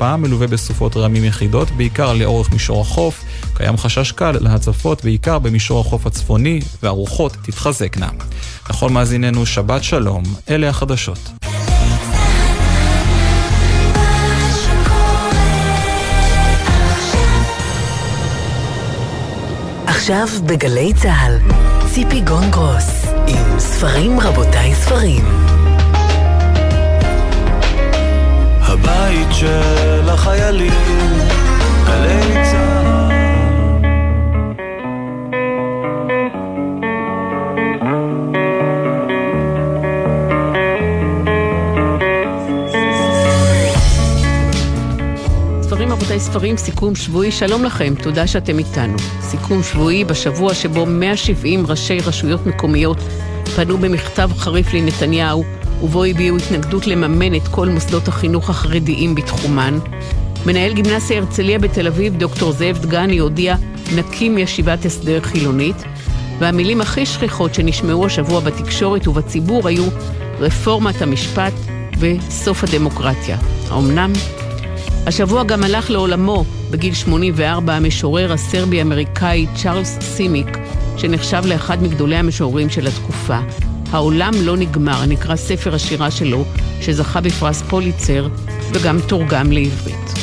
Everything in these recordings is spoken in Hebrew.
השפעה, מלווה בסופות רעמים יחידות, בעיקר לאורך מישור החוף. קיים חשש קל להצפות, בעיקר במישור החוף הצפוני, והרוחות תתחזקנה. לכל מאזיננו, שבת שלום, אלה החדשות. עכשיו בגלי צה"ל, ציפי גונגרוס, עם ספרים רבותיי ספרים. הבית של החיילים, גלי צה"ל. רבותיי ספרים, סיכום שבועי, שלום לכם, תודה שאתם איתנו. סיכום שבועי בשבוע שבו 170 ראשי רשויות מקומיות פנו במכתב חריף לנתניהו, ובו הביעו התנגדות לממן את כל מוסדות החינוך החרדיים בתחומן. מנהל גימנסיה הרצליה בתל אביב, דוקטור זאב דגני, הודיע נקים ישיבת הסדר חילונית, והמילים הכי שכיחות שנשמעו השבוע בתקשורת ובציבור היו רפורמת המשפט וסוף הדמוקרטיה. האמנם? השבוע גם הלך לעולמו בגיל 84 המשורר הסרבי-אמריקאי צ'ארלס סימיק, שנחשב לאחד מגדולי המשוררים של התקופה. העולם לא נגמר, נקרא ספר השירה שלו, שזכה בפרס פוליצר וגם תורגם לעברית.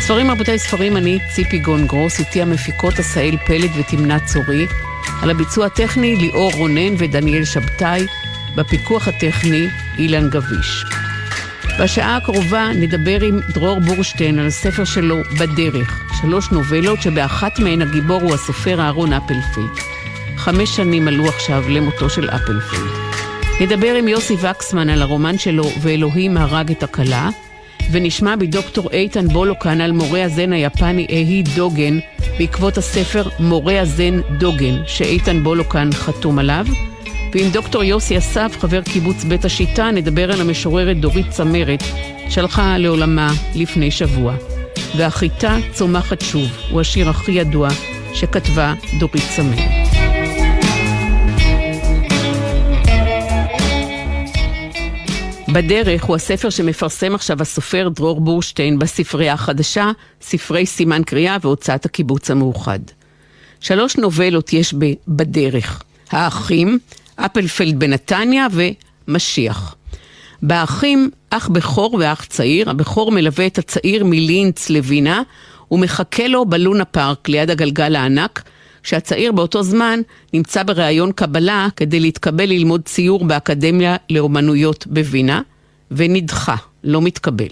ספרים רבותיי ספרים, אני ציפי גון גרוס, איתי המפיקות עשהאל פלד ותמנה צורי, על הביצוע הטכני ליאור רונן ודניאל שבתאי, בפיקוח הטכני אילן גביש. בשעה הקרובה נדבר עם דרור בורשטיין על הספר שלו "בדרך", שלוש נובלות שבאחת מהן הגיבור הוא הסופר אהרון אפלפילד. חמש שנים עלו עכשיו למותו של אפלפילד. נדבר עם יוסי וקסמן על הרומן שלו "ואלוהים הרג את הכלה", ונשמע מדוקטור איתן בולוקן על מורה הזן היפני אהי דוגן בעקבות הספר מורה הזן דוגן שאיתן בולוקן חתום עליו. ועם דוקטור יוסי אסף, חבר קיבוץ בית השיטה, נדבר על המשוררת דורית צמרת, שהלכה לעולמה לפני שבוע. והחיטה צומחת שוב, הוא השיר הכי ידוע שכתבה דורית צמרת. בדרך הוא הספר שמפרסם עכשיו הסופר דרור בורשטיין בספרייה החדשה, ספרי סימן קריאה והוצאת הקיבוץ המאוחד. שלוש נובלות יש ב"בדרך". האחים, אפלפלד בנתניה ומשיח. באחים, אח בכור ואח צעיר, הבכור מלווה את הצעיר מלינץ לווינה, ומחכה לו בלונה פארק ליד הגלגל הענק, כשהצעיר באותו זמן נמצא בראיון קבלה כדי להתקבל ללמוד ציור באקדמיה לאומנויות בווינה, ונדחה, לא מתקבל.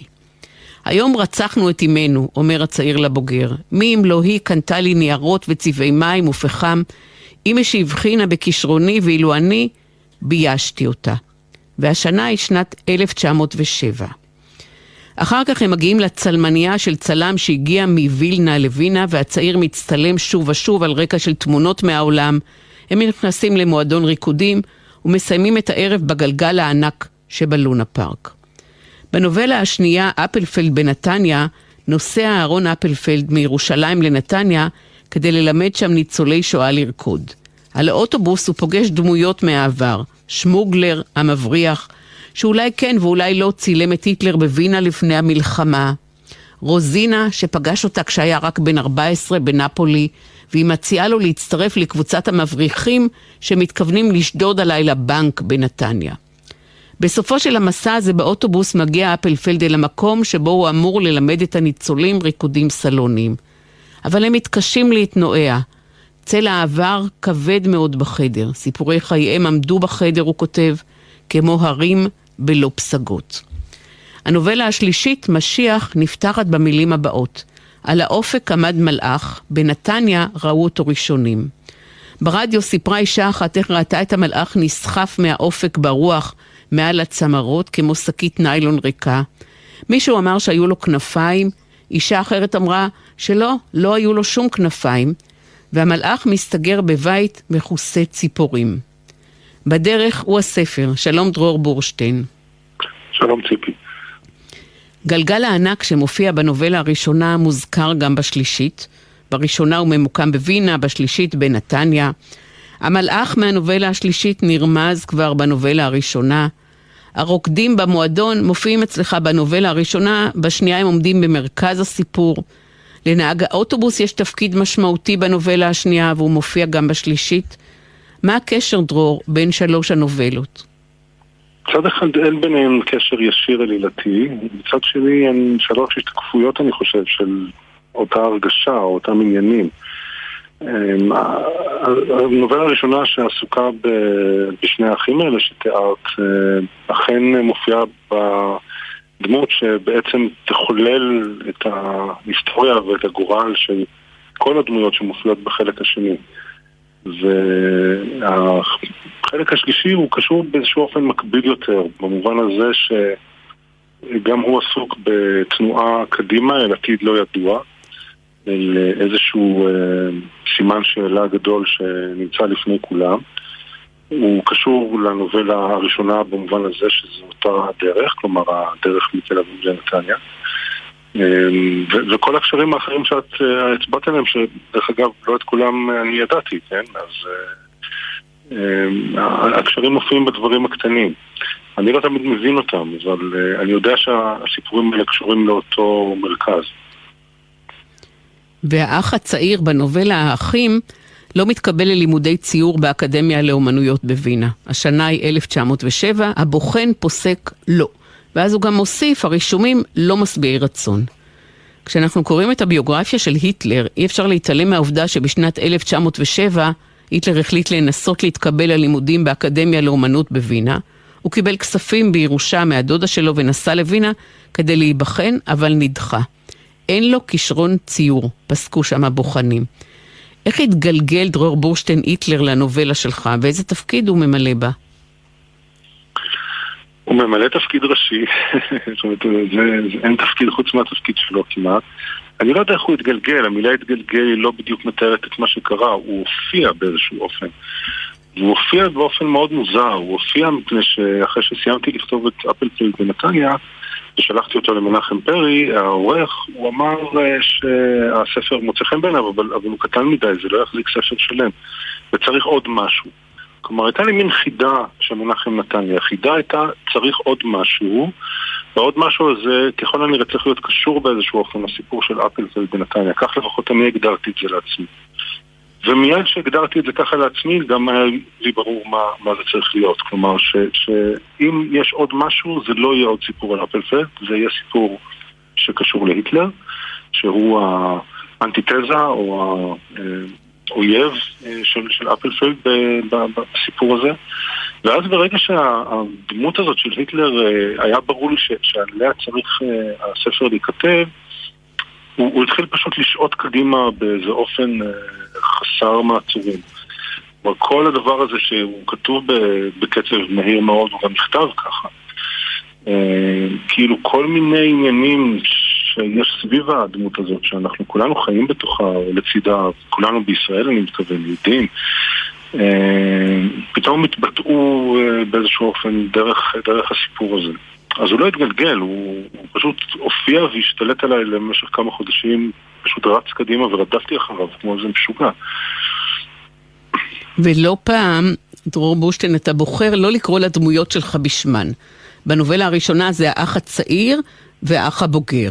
היום רצחנו את אמנו, אומר הצעיר לבוגר. מי אם לא היא קנתה לי ניירות וצבעי מים ופחם, אמא שהבחינה בכישרוני ואילו אני ביישתי אותה. והשנה היא שנת 1907. אחר כך הם מגיעים לצלמניה של צלם שהגיע מווילנה לווינה והצעיר מצטלם שוב ושוב על רקע של תמונות מהעולם. הם נכנסים למועדון ריקודים ומסיימים את הערב בגלגל הענק שבלונה פארק. בנובלה השנייה, אפלפלד בנתניה, נוסע אהרון אפלפלד מירושלים לנתניה כדי ללמד שם ניצולי שואה לרקוד. על האוטובוס הוא פוגש דמויות מהעבר, שמוגלר המבריח, שאולי כן ואולי לא צילם את היטלר בווינה לפני המלחמה, רוזינה, שפגש אותה כשהיה רק בן 14 בנפולי, והיא מציעה לו להצטרף לקבוצת המבריחים שמתכוונים לשדוד הלילה בנק בנתניה. בסופו של המסע הזה באוטובוס מגיע אפלפלד אל המקום שבו הוא אמור ללמד את הניצולים ריקודים סלוניים. אבל הם מתקשים להתנועע. צל העבר כבד מאוד בחדר. סיפורי חייהם עמדו בחדר, הוא כותב, כמו הרים בלא פסגות. הנובלה השלישית, משיח, נפתחת במילים הבאות: על האופק עמד מלאך, בנתניה ראו אותו ראשונים. ברדיו סיפרה אישה אחת איך ראתה את המלאך נסחף מהאופק ברוח מעל הצמרות כמו שקית ניילון ריקה. מישהו אמר שהיו לו כנפיים, אישה אחרת אמרה שלא, לא היו לו שום כנפיים, והמלאך מסתגר בבית מכוסה ציפורים. בדרך הוא הספר, שלום דרור בורשטיין. שלום ציפי. גלגל הענק שמופיע בנובלה הראשונה מוזכר גם בשלישית. בראשונה הוא ממוקם בווינה, בשלישית בנתניה. המלאך מהנובלה השלישית נרמז כבר בנובלה הראשונה. הרוקדים במועדון מופיעים אצלך בנובלה הראשונה, בשנייה הם עומדים במרכז הסיפור. לנהג האוטובוס יש תפקיד משמעותי בנובלה השנייה והוא מופיע גם בשלישית. מה הקשר, דרור, בין שלוש הנובלות? מצד אחד אין ביניהם קשר ישיר עלילתי, מצד שני הן שלוש השתקפויות אני חושב של אותה הרגשה או אותם עניינים. אמ, הנובלה הראשונה שעסוקה בשני האחים האלה שתיארת, אה, אכן מופיעה בדמות שבעצם תחולל את ההיסטוריה ואת הגורל של כל הדמויות שמופיעות בחלק השני. והחלק השלישי הוא קשור באיזשהו אופן מקביל יותר, במובן הזה שגם הוא עסוק בתנועה קדימה אל עתיד לא ידוע. אל איזשהו אה, סימן שאלה גדול שנמצא לפני כולם. הוא קשור לנובלה הראשונה במובן הזה שזו אותה דרך, כלומר הדרך מתל אביב לנתניה. אה, וכל הקשרים האחרים שאת אה, הצבעת עליהם, שדרך אגב לא את כולם אני ידעתי, כן? אז הקשרים מופיעים בדברים הקטנים. אני לא תמיד מבין אותם, אבל אני יודע שהסיפורים האלה קשורים לאותו מרכז. והאח הצעיר בנובלה האחים לא מתקבל ללימודי ציור באקדמיה לאומנויות בווינה. השנה היא 1907, הבוחן פוסק לא. ואז הוא גם מוסיף, הרישומים לא משביעי רצון. כשאנחנו קוראים את הביוגרפיה של היטלר, אי אפשר להתעלם מהעובדה שבשנת 1907 היטלר החליט לנסות להתקבל ללימודים באקדמיה לאומנות בווינה. הוא קיבל כספים בירושה מהדודה שלו ונסע לווינה כדי להיבחן, אבל נדחה. אין לו כישרון ציור, פסקו שם הבוחנים. איך התגלגל דרור בורשטיין היטלר לנובלה שלך, ואיזה תפקיד הוא ממלא בה? הוא ממלא תפקיד ראשי, זאת אומרת, אין תפקיד חוץ מהתפקיד שלו כמעט. אני לא יודע איך הוא התגלגל, המילה התגלגל היא לא בדיוק מתארת את מה שקרה, הוא הופיע באיזשהו אופן. והוא הופיע באופן מאוד מוזר, הוא הופיע מפני שאחרי שסיימתי לכתוב את אפלפילד בנתניה, ושלחתי אותו למנחם פרי, העורך, הוא אמר אה, שהספר מוצא חן בעיניו, אבל, אבל הוא קטן מדי, זה לא יחזיק ספר שלם, וצריך עוד משהו. כלומר, הייתה לי מין חידה שמנחם נתן לי. החידה הייתה, צריך עוד משהו, והעוד משהו הזה, ככל הנראה צריך להיות קשור באיזשהו אופן לסיפור של אפלפלד בנתניה. כך לפחות אני הגדרתי את זה לעצמי. ומיד שהגדרתי את זה ככה לעצמי, גם היה לי ברור מה, מה זה צריך להיות. כלומר, ש, שאם יש עוד משהו, זה לא יהיה עוד סיפור על אפלפלד, זה יהיה סיפור שקשור להיטלר, שהוא האנטיתזה או האויב אה, של, של אפלפלד בסיפור הזה. ואז ברגע שהדמות הזאת של היטלר, אה, היה ברור לי שעליה צריך אה, הספר להיכתב, הוא, הוא התחיל פשוט לשעוט קדימה באיזה אופן אה, חסר מעצורים. כלומר, כל הדבר הזה שהוא כתוב בקצב מהיר מאוד, הוא גם נכתב ככה. אה, כאילו כל מיני עניינים שיש סביב הדמות הזאת, שאנחנו כולנו חיים בתוכה, לצידה, כולנו בישראל, אני מתכוון, יהודים, אה, פתאום התבטאו אה, באיזשהו אופן דרך, דרך הסיפור הזה. אז הוא לא התגלגל, הוא, הוא פשוט הופיע והשתלט עליי למשך כמה חודשים, פשוט רץ קדימה ורדפתי אחריו כמו איזה משוגע. ולא פעם, דרור בושטיין, אתה בוחר לא לקרוא לדמויות שלך בשמן. בנובלה הראשונה זה האח הצעיר והאח הבוגר.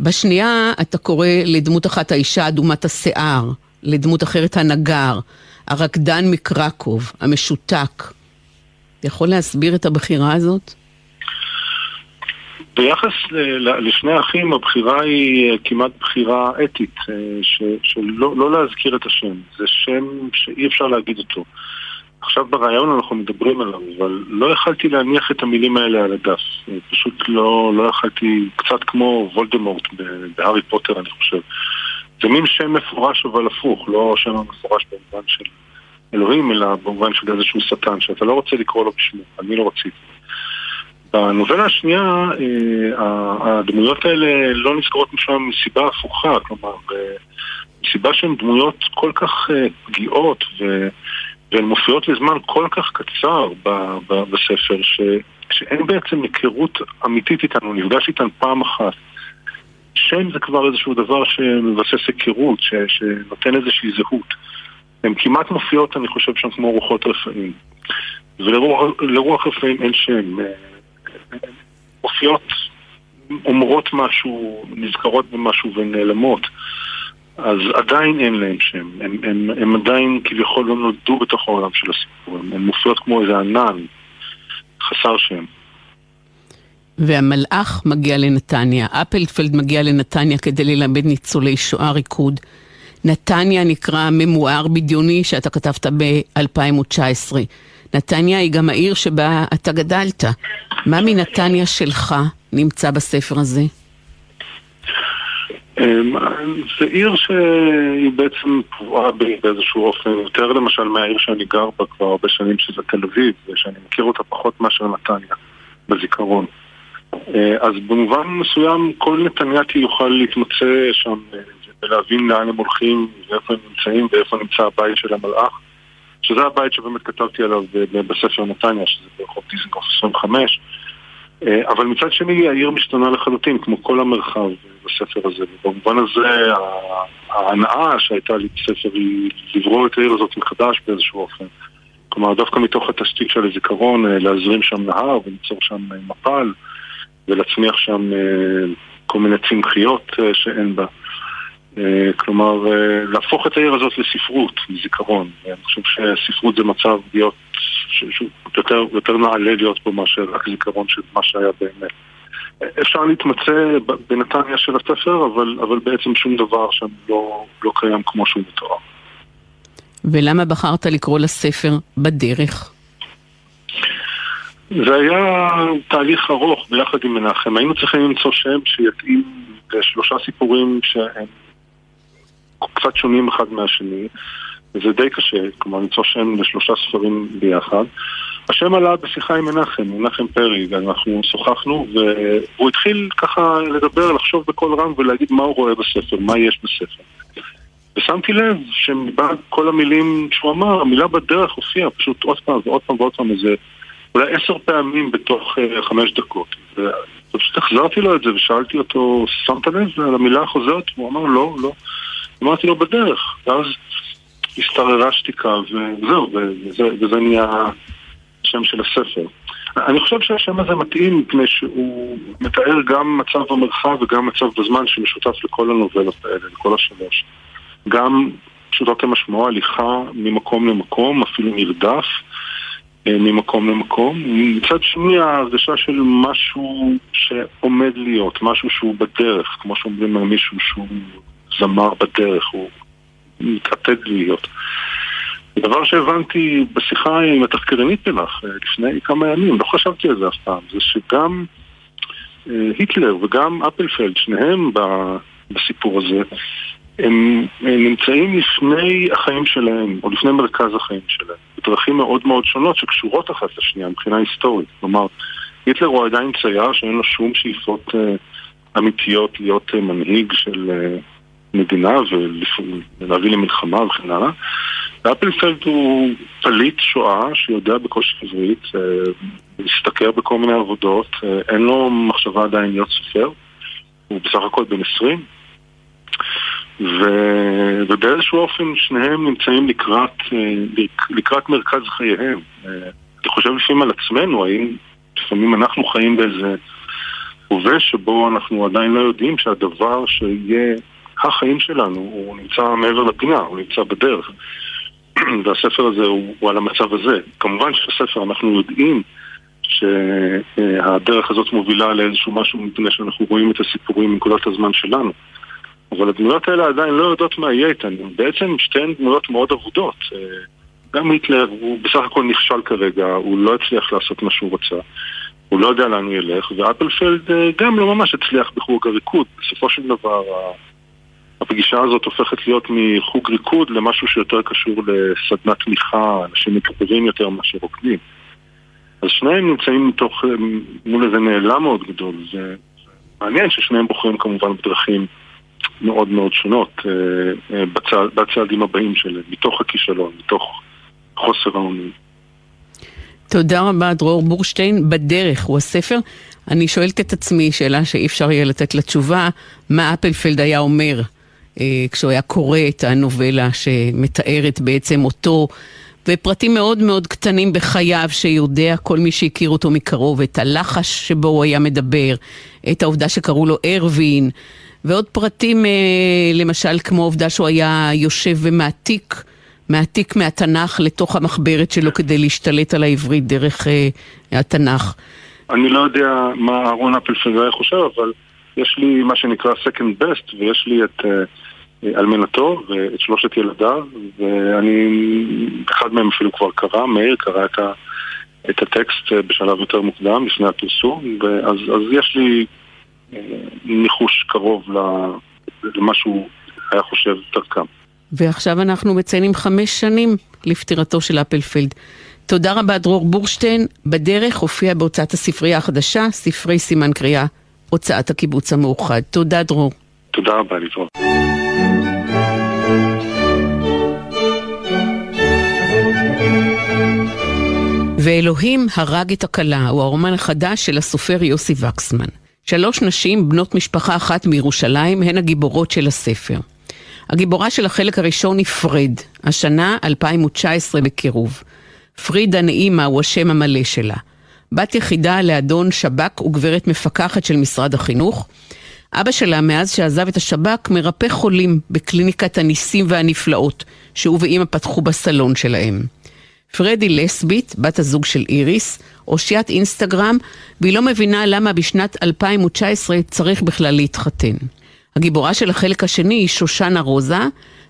בשנייה אתה קורא לדמות אחת האישה אדומת השיער, לדמות אחרת הנגר, הרקדן מקרקוב, המשותק. יכול להסביר את הבחירה הזאת? ביחס לשני האחים הבחירה היא אה, כמעט בחירה אתית, אה, שלא לא להזכיר את השם, זה שם שאי אפשר להגיד אותו. עכשיו ברעיון אנחנו מדברים עליו, אבל לא יכלתי להניח את המילים האלה על הדף. פשוט לא, לא יכלתי, קצת כמו וולדמורט בהארי פוטר אני חושב. זה מין שם מפורש אבל הפוך, לא שם מפורש במובן של אלוהים, אלא במובן של איזשהו שטן, שאתה לא רוצה לקרוא לו בשמו, אני לא רציתי. בנובלה השנייה, אה, הדמויות האלה לא נזכרות משם מסיבה הפוכה, כלומר, אה, מסיבה שהן דמויות כל כך אה, פגיעות והן מופיעות לזמן כל כך קצר בספר, ש, שאין בעצם היכרות אמיתית איתנו, נפגש איתן פעם אחת. שם זה כבר איזשהו דבר שמבסס היכרות, ש, שנותן איזושהי זהות. הן כמעט מופיעות, אני חושב, שם כמו רוחות רפאים. ולרוח רפאים אין שם. מופיעות, אומרות משהו, נזכרות במשהו ונעלמות. אז עדיין אין להם שם, הם, הם, הם עדיין כביכול לא נולדו בתוך העולם של הסיפור, הם, הם מופיעות כמו איזה ענן, חסר שם. והמלאך מגיע לנתניה, אפלפלד מגיע לנתניה כדי ללמד ניצולי שואה ריקוד. נתניה נקרא ממואר בדיוני שאתה כתבת ב-2019. נתניה היא גם העיר שבה אתה גדלת. מה מנתניה שלך נמצא בספר הזה? אמ, זה עיר שהיא בעצם קבועה באיזשהו אופן, יותר למשל מהעיר שאני גר בה כבר הרבה שנים, שזה תל אביב, ושאני מכיר אותה פחות מאשר נתניה, בזיכרון. אה, אז במובן מסוים כל נתניאתי יוכל להתמצא שם אה, ולהבין לאן הם הולכים ואיפה הם נמצאים ואיפה נמצא הבית של המלאך שזה הבית שבאמת כתבתי עליו בספר נתניה, שזה ברחוב דיזנגוף 25 אה, אבל מצד שני העיר משתנה לחלוטין, כמו כל המרחב בספר הזה. ובמובן הזה ההנאה שהייתה לי בספר היא לברוא את העיר הזאת מחדש באיזשהו אופן. כלומר, דווקא מתוך התשתית של הזיכרון, להזרים שם נהר וליצור שם מפל. ולהצמיח שם אה, כל מיני צמחיות אה, שאין בה. אה, כלומר, להפוך את העיר הזאת לספרות, לזיכרון. אני חושב שספרות זה מצב להיות, יותר, יותר נעלה להיות פה מאשר רק זיכרון של מה שהיה באמת. אפשר להתמצא בנתניה של הספר, אבל, אבל בעצם שום דבר שם לא, לא קיים כמו שהוא מתואר. ולמה בחרת לקרוא לספר בדרך? זה היה תהליך ארוך ביחד עם מנחם. היינו צריכים למצוא שם שיתאים לשלושה סיפורים שהם קצת שונים אחד מהשני, וזה די קשה, כלומר למצוא שם לשלושה ספרים ביחד. השם עלה בשיחה עם מנחם, מנחם פרי, ואנחנו שוחחנו, והוא התחיל ככה לדבר, לחשוב בקול רם ולהגיד מה הוא רואה בספר, מה יש בספר. ושמתי לב שמבין כל המילים שהוא אמר, המילה בדרך הופיעה פשוט עוד פעם ועוד פעם ועוד פעם איזה אולי עשר פעמים בתוך uh, חמש דקות. ופשוט החזרתי לו את זה ושאלתי אותו, שמת לב על המילה החוזרת? הוא אמר, לא, לא. אמרתי לו, בדרך. ואז השתררה שתיקה, וזהו, וזה, וזה נהיה השם של הספר. אני חושב שהשם הזה מתאים מפני שהוא מתאר גם מצב במרחב וגם מצב בזמן שמשותף לכל הנובלות האלה, לכל השלוש. גם פשוטו כמשמעו הליכה ממקום למקום, אפילו נרדף. אה, ממקום למקום. מצד שני ההרגשה של משהו שעומד להיות, משהו שהוא בדרך, כמו שאומרים על מישהו שהוא זמר בדרך, הוא מתעתד להיות. דבר שהבנתי בשיחה עם התחקרנית שלך אה, לפני כמה ימים, לא חשבתי על זה אף פעם, זה שגם אה, היטלר וגם אפלפלד, שניהם בסיפור הזה, הם נמצאים לפני החיים שלהם, או לפני מרכז החיים שלהם, בדרכים מאוד מאוד שונות שקשורות אחת לשנייה מבחינה היסטורית. כלומר, היטלר הוא עדיין צייר שאין לו שום שאיפות אמיתיות להיות מנהיג של מדינה ולהביא למלחמה וכן הלאה. ואפלפלד הוא פליט שואה שיודע בקושי עברית, מסתכר בכל מיני עבודות, uh, אין לו מחשבה עדיין להיות סופר, הוא בסך הכל בן 20. ו... ובאיזשהו אופן שניהם נמצאים לקראת, אה, לקראת מרכז חייהם. אה, אני חושב לפעמים על עצמנו, האם לפעמים אנחנו חיים באיזה הווה שבו אנחנו עדיין לא יודעים שהדבר שיהיה החיים שלנו, הוא נמצא מעבר לפינה, הוא נמצא בדרך. והספר הזה הוא, הוא על המצב הזה. כמובן שבספר אנחנו יודעים שהדרך הזאת מובילה לאיזשהו משהו מפני שאנחנו רואים את הסיפורים מנקודת הזמן שלנו. אבל הדמויות האלה עדיין לא יודעות מה יהיה איתן. בעצם שתיהן דמויות מאוד אבודות. גם היטלר הוא בסך הכל נכשל כרגע, הוא לא הצליח לעשות מה שהוא רצה. הוא לא יודע לאן הוא ילך, ואפלפלד גם לא ממש הצליח בחוג הריקוד. בסופו של דבר הפגישה הזאת הופכת להיות מחוג ריקוד למשהו שיותר קשור לסדנת תמיכה, אנשים מתקרבים יותר מאשר רוקדים. אז שניהם נמצאים מתוך, מול איזה נעלם מאוד גדול. זה מעניין ששניהם בוחרים כמובן בדרכים מאוד מאוד שונות אה, אה, בצע, בצעדים הבאים שלהם, מתוך הכישלון, מתוך חוסר האונים. תודה רבה, דרור בורשטיין. בדרך הוא הספר. אני שואלת את עצמי שאלה שאי אפשר יהיה לתת לה תשובה, מה אפלפלד היה אומר כשהוא היה קורא את הנובלה שמתארת בעצם אותו ופרטים מאוד מאוד קטנים בחייו שיודע כל מי שהכיר אותו מקרוב, את הלחש שבו הוא היה מדבר, את העובדה שקראו לו ארווין, ועוד פרטים אה, למשל כמו העובדה שהוא היה יושב ומעתיק, מעתיק מהתנ"ך לתוך המחברת שלו כדי להשתלט על העברית דרך אה, התנ"ך. אני לא יודע מה אהרון אפלפלד היה חושב, אבל יש לי מה שנקרא second best, ויש לי את... Uh... אלמנתו ואת שלושת ילדיו, ואני, אחד מהם אפילו כבר קרא, מאיר קרא את, ה, את הטקסט בשלב יותר מוקדם, לפני הפרסום, אז, אז יש לי אה, ניחוש קרוב למה שהוא היה חושב דרכם. ועכשיו אנחנו מציינים חמש שנים לפטירתו של אפלפלד. תודה רבה דרור בורשטיין, בדרך הופיע בהוצאת הספרייה החדשה, ספרי סימן קריאה, הוצאת הקיבוץ המאוחד. תודה דרור. תודה רבה, להתראות. ואלוהים הרג את הכלה, הוא הרומן החדש של הסופר יוסי וקסמן. שלוש נשים, בנות משפחה אחת מירושלים, הן הגיבורות של הספר. הגיבורה של החלק הראשון היא פרד, השנה 2019 בקירוב. פרידה נעימה הוא השם המלא שלה. בת יחידה לאדון שב"כ וגברת מפקחת של משרד החינוך. אבא שלה, מאז שעזב את השב"כ, מרפא חולים בקליניקת הניסים והנפלאות, שהוא ואימא פתחו בסלון שלהם. פרדי לסבית, בת הזוג של איריס, אושיית אינסטגרם, והיא לא מבינה למה בשנת 2019 צריך בכלל להתחתן. הגיבורה של החלק השני היא שושנה רוזה,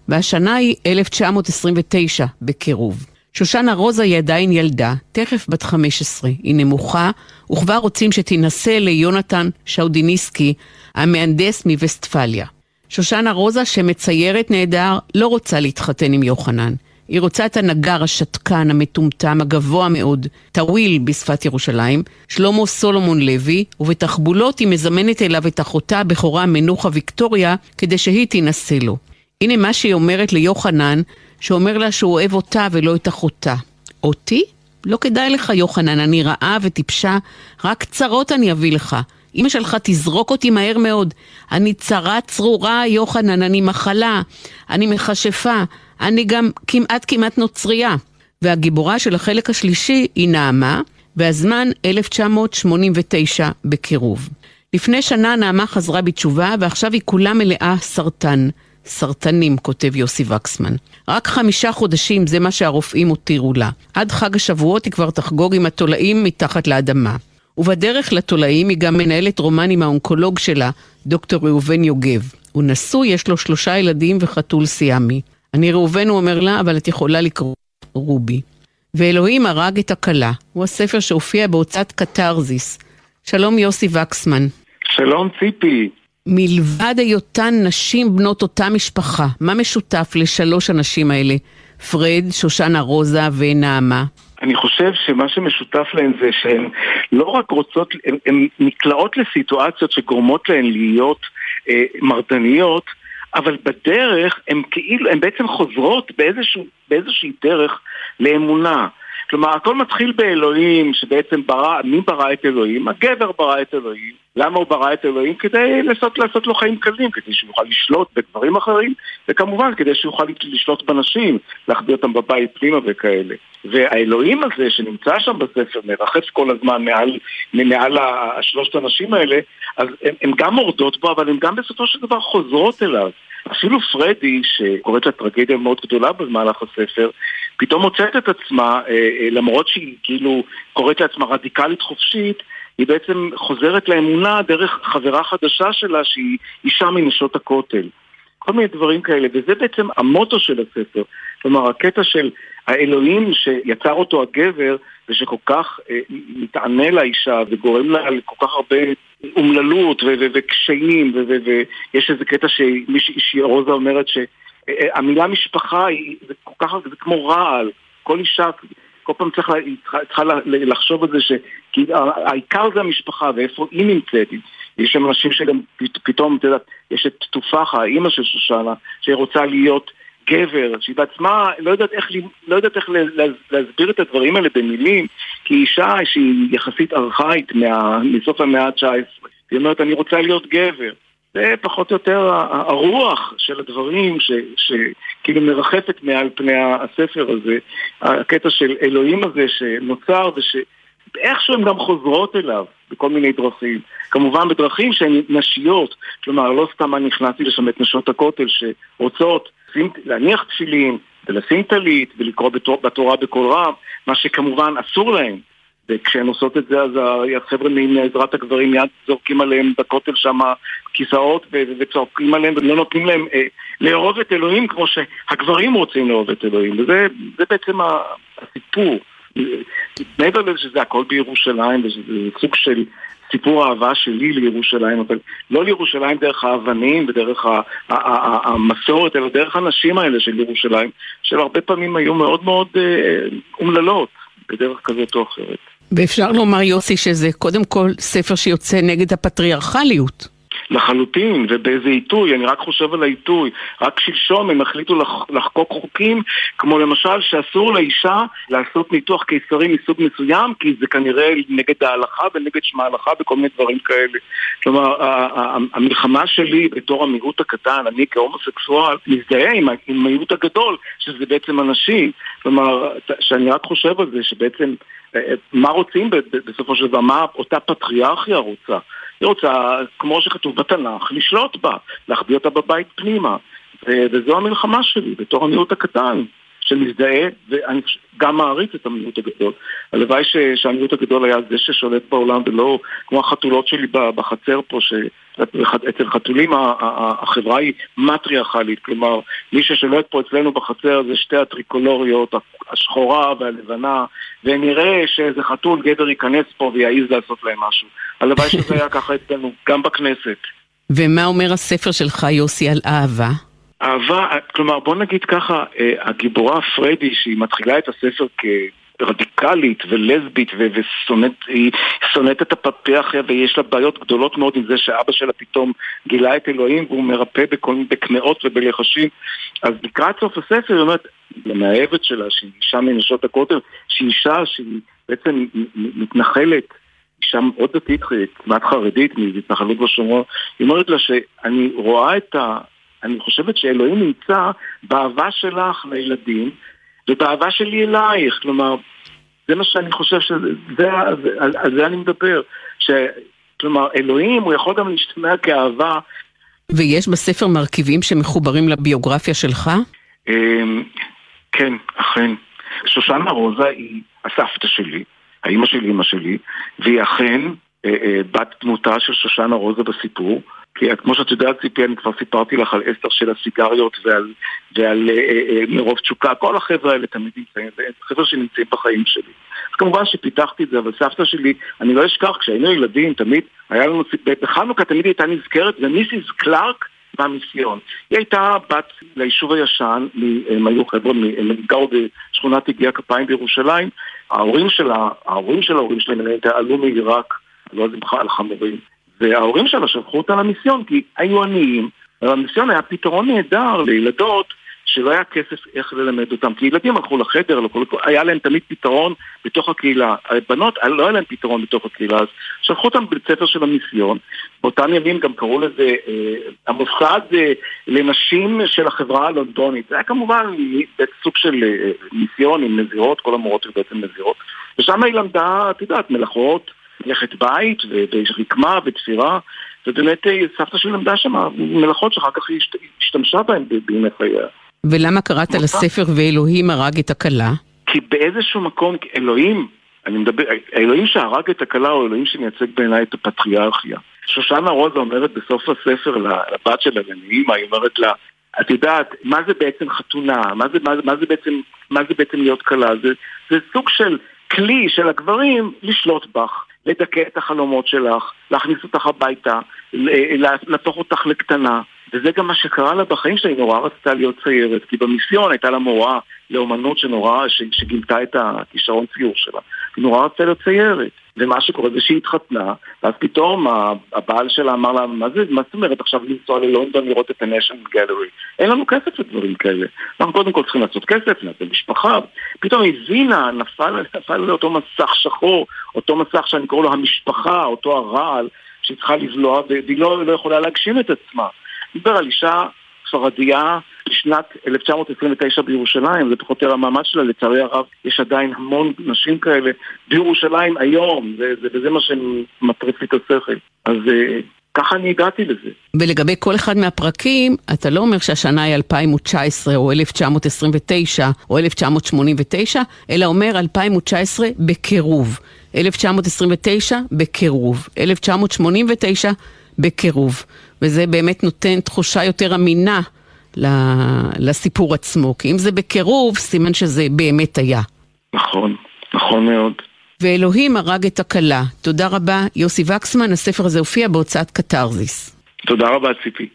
והשנה היא 1929 בקירוב. שושנה רוזה היא עדיין ילדה, תכף בת 15, היא נמוכה, וכבר רוצים שתינשא ליונתן שאודיניסקי, המהנדס מווסטפליה. שושנה רוזה, שמציירת נהדר, לא רוצה להתחתן עם יוחנן. היא רוצה את הנגר השתקן, המטומטם, הגבוה מאוד, טוויל בשפת ירושלים, שלמה סולומון לוי, ובתחבולות היא מזמנת אליו את אחותה הבכורה מנוחה ויקטוריה, כדי שהיא תינשא לו. הנה מה שהיא אומרת ליוחנן, שאומר לה שהוא אוהב אותה ולא את אחותה. אותי? לא כדאי לך, יוחנן, אני רעה וטיפשה, רק צרות אני אביא לך. אמא שלך תזרוק אותי מהר מאוד. אני צרה צרורה, יוחנן, אני מחלה, אני מכשפה, אני גם כמעט כמעט נוצרייה. והגיבורה של החלק השלישי היא נעמה, והזמן 1989 בקירוב. לפני שנה נעמה חזרה בתשובה, ועכשיו היא כולה מלאה סרטן. סרטנים, כותב יוסי וקסמן. רק חמישה חודשים זה מה שהרופאים הותירו לה. עד חג השבועות היא כבר תחגוג עם התולעים מתחת לאדמה. ובדרך לתולעים היא גם מנהלת רומן עם האונקולוג שלה, דוקטור ראובן יוגב. הוא נשוי, יש לו שלושה ילדים וחתול סיאמי. אני ראובן, הוא אומר לה, אבל את יכולה לקרוא רובי. ואלוהים הרג את הכלה, הוא הספר שהופיע בהוצאת קתרזיס. שלום יוסי וקסמן. שלום ציפי. מלבד היותן נשים בנות אותה משפחה, מה משותף לשלוש הנשים האלה? פרד, שושנה רוזה ונעמה. אני חושב שמה שמשותף להן זה שהן לא רק רוצות, הן נקלעות לסיטואציות שגורמות להן להיות אה, מרדניות, אבל בדרך הן כאילו, הן בעצם חוזרות באיזשהו, באיזושהי דרך לאמונה. כלומר, הכל מתחיל באלוהים, שבעצם ברא, מי ברא את אלוהים? הגבר ברא את אלוהים. למה הוא ברא את אלוהים? כדי לעשות, לעשות לו חיים קלים, כדי שהוא יוכל לשלוט בדברים אחרים, וכמובן כדי שהוא יוכל לשלוט בנשים, להחביא אותם בבית פנימה וכאלה. והאלוהים הזה שנמצא שם בספר, מרחף כל הזמן מעל, מעל השלושת הנשים האלה, אז הן גם מורדות בו, אבל הן גם בסופו של דבר חוזרות אליו. אפילו פרדי, שקוראת לה טרגדיה מאוד גדולה במהלך הספר, פתאום מוצאת את עצמה, אה, אה, למרות שהיא כאילו קוראת לעצמה רדיקלית חופשית, היא בעצם חוזרת לאמונה דרך חברה חדשה שלה שהיא אישה מנשות הכותל. כל מיני דברים כאלה, וזה בעצם המוטו של הספר. כלומר, הקטע של האלוהים שיצר אותו הגבר, ושכל כך אה, מתענה לאישה וגורם לה לכל כך הרבה אומללות וקשיים, ויש איזה קטע שמישהי רוזה אומרת שהמילה משפחה היא, זה כל כך, זה כמו רעל, כל אישה כל פעם צריך, צריכה, לחשוב על זה שהעיקר זה המשפחה ואיפה היא נמצאת. יש שם אנשים שגם פתאום, את יודעת, יש את תופחה, האימא של שושנה, שהיא רוצה להיות גבר, שהיא בעצמה לא יודעת איך, לא יודעת איך להסביר את הדברים האלה במילים, כי היא אישה שהיא יחסית ארכאית מסוף המאה ה-19. היא אומרת, אני רוצה להיות גבר. זה פחות או יותר הרוח של הדברים שכאילו מרחפת מעל פני הספר הזה, הקטע של אלוהים הזה שנוצר ושאיכשהו הן גם חוזרות אליו בכל מיני דרכים. כמובן בדרכים שהן נשיות, כלומר לא סתם אני נכנסתי לשם את נשות הכותל שרוצות להניח תפילין ולשים טלית ולקרוא בתורה בקול רב, מה שכמובן אסור להם. וכשהן עושות את זה אז החבר'ה מעזרת הגברים מיד זורקים עליהם בכותל שם כיסאות וצועקים עליהם ולא נותנים להם אה, לאהוב את אלוהים כמו שהגברים רוצים לאהוב את אלוהים וזה בעצם הסיפור מעבר לזה שזה הכל בירושלים וזה סוג של סיפור האהבה שלי לירושלים, אבל לא לירושלים דרך האבנים ודרך המסורת, אלא דרך הנשים האלה של ירושלים, שהרבה פעמים היו מאוד מאוד אה, אומללות בדרך כזאת או אחרת. ואפשר לומר, יוסי, שזה קודם כל ספר שיוצא נגד הפטריארכליות. לחלוטין, ובאיזה עיתוי, אני רק חושב על העיתוי. רק שלשום הם החליטו לח, לחקוק חוקים, כמו למשל שאסור לאישה לעשות ניתוח קיסרי מסוג מסוים, כי זה כנראה נגד ההלכה ונגד שמע ההלכה וכל מיני דברים כאלה. כלומר, המלחמה שלי בתור המיעוט הקטן, אני כהומוסקסואל, מזדהה עם המיעוט הגדול, שזה בעצם אנשים. כלומר, שאני רק חושב על זה, שבעצם... אה, אה, מה רוצים בסופו של דבר, מה אותה פטריארכיה רוצה? היא רוצה, כמו שכתוב בתנ"ך, לשלוט בה, להחביא אותה בבית פנימה. וזו המלחמה שלי, בתור המיעוט הקטן, שמזדהה, ואני גם מעריץ את המיעוט הגדול. הלוואי שהמיעוט הגדול היה זה ששולט בעולם, ולא כמו החתולות שלי בחצר פה, שאצל חתולים החברה היא מטריארכלית, כלומר, מי ששולט פה אצלנו בחצר זה שתי הטריקולוריות, השחורה והלבנה, ונראה שאיזה חתול גדר ייכנס פה ויעז לעשות להם משהו. הלוואי שזה היה ככה אצלנו, גם בכנסת. ומה אומר הספר שלך, יוסי, על אהבה? אהבה, כלומר בוא נגיד ככה, אה, הגיבורה פריידי שהיא מתחילה את הספר כרדיקלית ולסבית והיא שונאת את הפטריארכיה ויש לה בעיות גדולות מאוד עם זה שאבא שלה פתאום גילה את אלוהים והוא מרפא בכל מיני בקמעות ובלחשים. אז לקראת סוף הספר היא אומרת למאהבת שלה שהיא אישה מנשות הכותל שהיא אישה שהיא בעצם מתנחלת אישה מאוד דתית, כמעט חרדית, מהתנחלות בשומרון, היא אומרת לה שאני רואה את ה... אני חושבת שאלוהים נמצא באהבה שלך לילדים ובאהבה שלי אלייך. כלומר, זה מה שאני חושב שזה, על, על זה אני מדבר. ש, כלומר, אלוהים הוא יכול גם להשתמע כאהבה. ויש בספר מרכיבים שמחוברים לביוגרפיה שלך? אמ, כן, אכן. שושנה רוזה היא הסבתא שלי, האימא של אימא שלי, והיא אכן אה, אה, בת דמותה של שושנה רוזה בסיפור. כי כמו שאת יודעת, ציפי, אני כבר סיפרתי לך על אסתר של הסיגריות ועל, ועל אה, אה, אה, מרוב תשוקה, כל החבר'ה האלה תמיד נמצאים, זה חבר'ה שנמצאים בחיים שלי. אז כמובן שפיתחתי את זה, אבל סבתא שלי, אני לא אשכח, כשהיינו ילדים, תמיד היה לנו, בחנוכה תמיד הייתה נזכרת, ומיסיס קלארק מהמיסיון. היא הייתה בת ליישוב הישן, הם היו חבר'ה, הם גרו בשכונת הגיע כפיים בירושלים. ההורים שלה, ההורים של ההורים שלהם עלו מעיראק, לא יודעת אם על חמורים. וההורים שלה שלחו אותה למיסיון כי היו עניים, והמיסיון היה פתרון נהדר לילדות שלא היה כסף איך ללמד אותם, כי ילדים הלכו לחדר, היה להם תמיד פתרון בתוך הקהילה. הבנות, לא היה להם פתרון בתוך הקהילה, אז שלחו אותם בבית ספר של המיסיון. באותם ימים גם קראו לזה אה, המוסד אה, לנשים של החברה הלונדונית. זה היה כמובן סוג של אה, מיסיון עם נזירות, כל המורות היו בעצם נזירות. ושם היא למדה, את יודעת, מלאכות. מלאכת בית ורקמה ותפירה, ובאמת אה, סבתא שלי למדה שם מלאכות שאחר כך היא השתמשה בהן בימי חייה. ולמה קראת לספר ואלוהים הרג את הכלה? כי באיזשהו מקום, אלוהים, אני מדבר, האלוהים שהרג את הכלה הוא אלוהים שמייצג בעיניי את הפטריארכיה. שושנה רוזה אומרת בסוף הספר לבת שלה, לנעימה, היא אומרת לה, את יודעת, מה זה בעצם חתונה? מה זה, מה, מה זה, בעצם, מה זה בעצם להיות כלה? זה, זה סוג של כלי של הגברים לשלוט בך. לדכא את החלומות שלך, להכניס אותך הביתה, להפוך אותך לקטנה. וזה גם מה שקרה לה בחיים שלה, היא נורא רצתה להיות ציירת, כי במיסיון הייתה לה מורה לאומנות שנורא, שגילתה את הכישרון ציור שלה. היא נורא רצתה להיות ציירת. ומה שקורה זה שהיא התחתנה, ואז פתאום הבעל שלה אמר לה, מה זה, מה זאת אומרת עכשיו לנסוע ללונדון לראות את ה-National Gallery? אין לנו כסף לדברים כאלה. אנחנו קודם כל צריכים לעשות כסף, נעשה משפחה. פתאום הבינה, נפל, נפל לאותו מסך שחור, אותו מסך שאני קורא לו המשפחה, אותו הרעל. שהיא צריכה לבלוע והיא לא, לא יכולה להגשים את עצמה. דיבר על אישה ספרדיה בשנת 1929 בירושלים, זה פחות או יותר המעמד שלה, לצערי הרב יש עדיין המון נשים כאלה בירושלים היום, וזה מה שמטריף לי את השכל. אז אה, ככה אני הגעתי לזה. ולגבי כל אחד מהפרקים, אתה לא אומר שהשנה היא 2019 או 1929 או 1989, אלא אומר 2019 בקירוב. 1929 בקירוב. 1989 בקירוב. וזה באמת נותן תחושה יותר אמינה לסיפור עצמו. כי אם זה בקירוב, סימן שזה באמת היה. נכון, נכון מאוד. ואלוהים הרג את הכלה. תודה רבה, יוסי וקסמן, הספר הזה הופיע בהוצאת קתרזיס. תודה רבה, ציפי.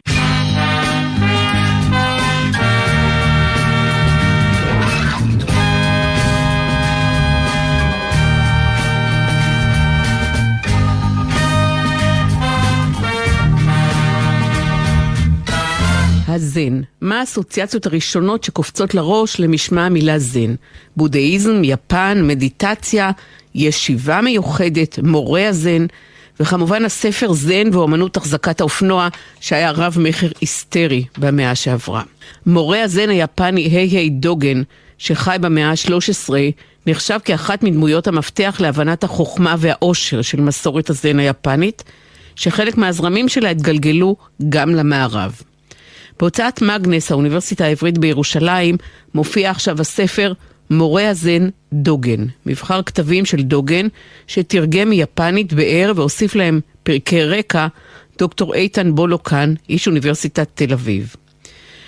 הזן. מה האסוציאציות הראשונות שקופצות לראש למשמע המילה זן? בודהיזם, יפן, מדיטציה, ישיבה מיוחדת, מורה הזן, וכמובן הספר זן ואומנות החזקת האופנוע, שהיה רב מכר היסטרי במאה שעברה. מורה הזן היפני היי דוגן, שחי במאה ה-13, נחשב כאחת מדמויות המפתח להבנת החוכמה והעושר של מסורת הזן היפנית, שחלק מהזרמים שלה התגלגלו גם למערב. בהוצאת מגנס, האוניברסיטה העברית בירושלים, מופיע עכשיו הספר מורה הזן דוגן, מבחר כתבים של דוגן, שתרגם מיפנית באר והוסיף להם פרקי רקע, דוקטור איתן בולוקן, איש אוניברסיטת תל אביב.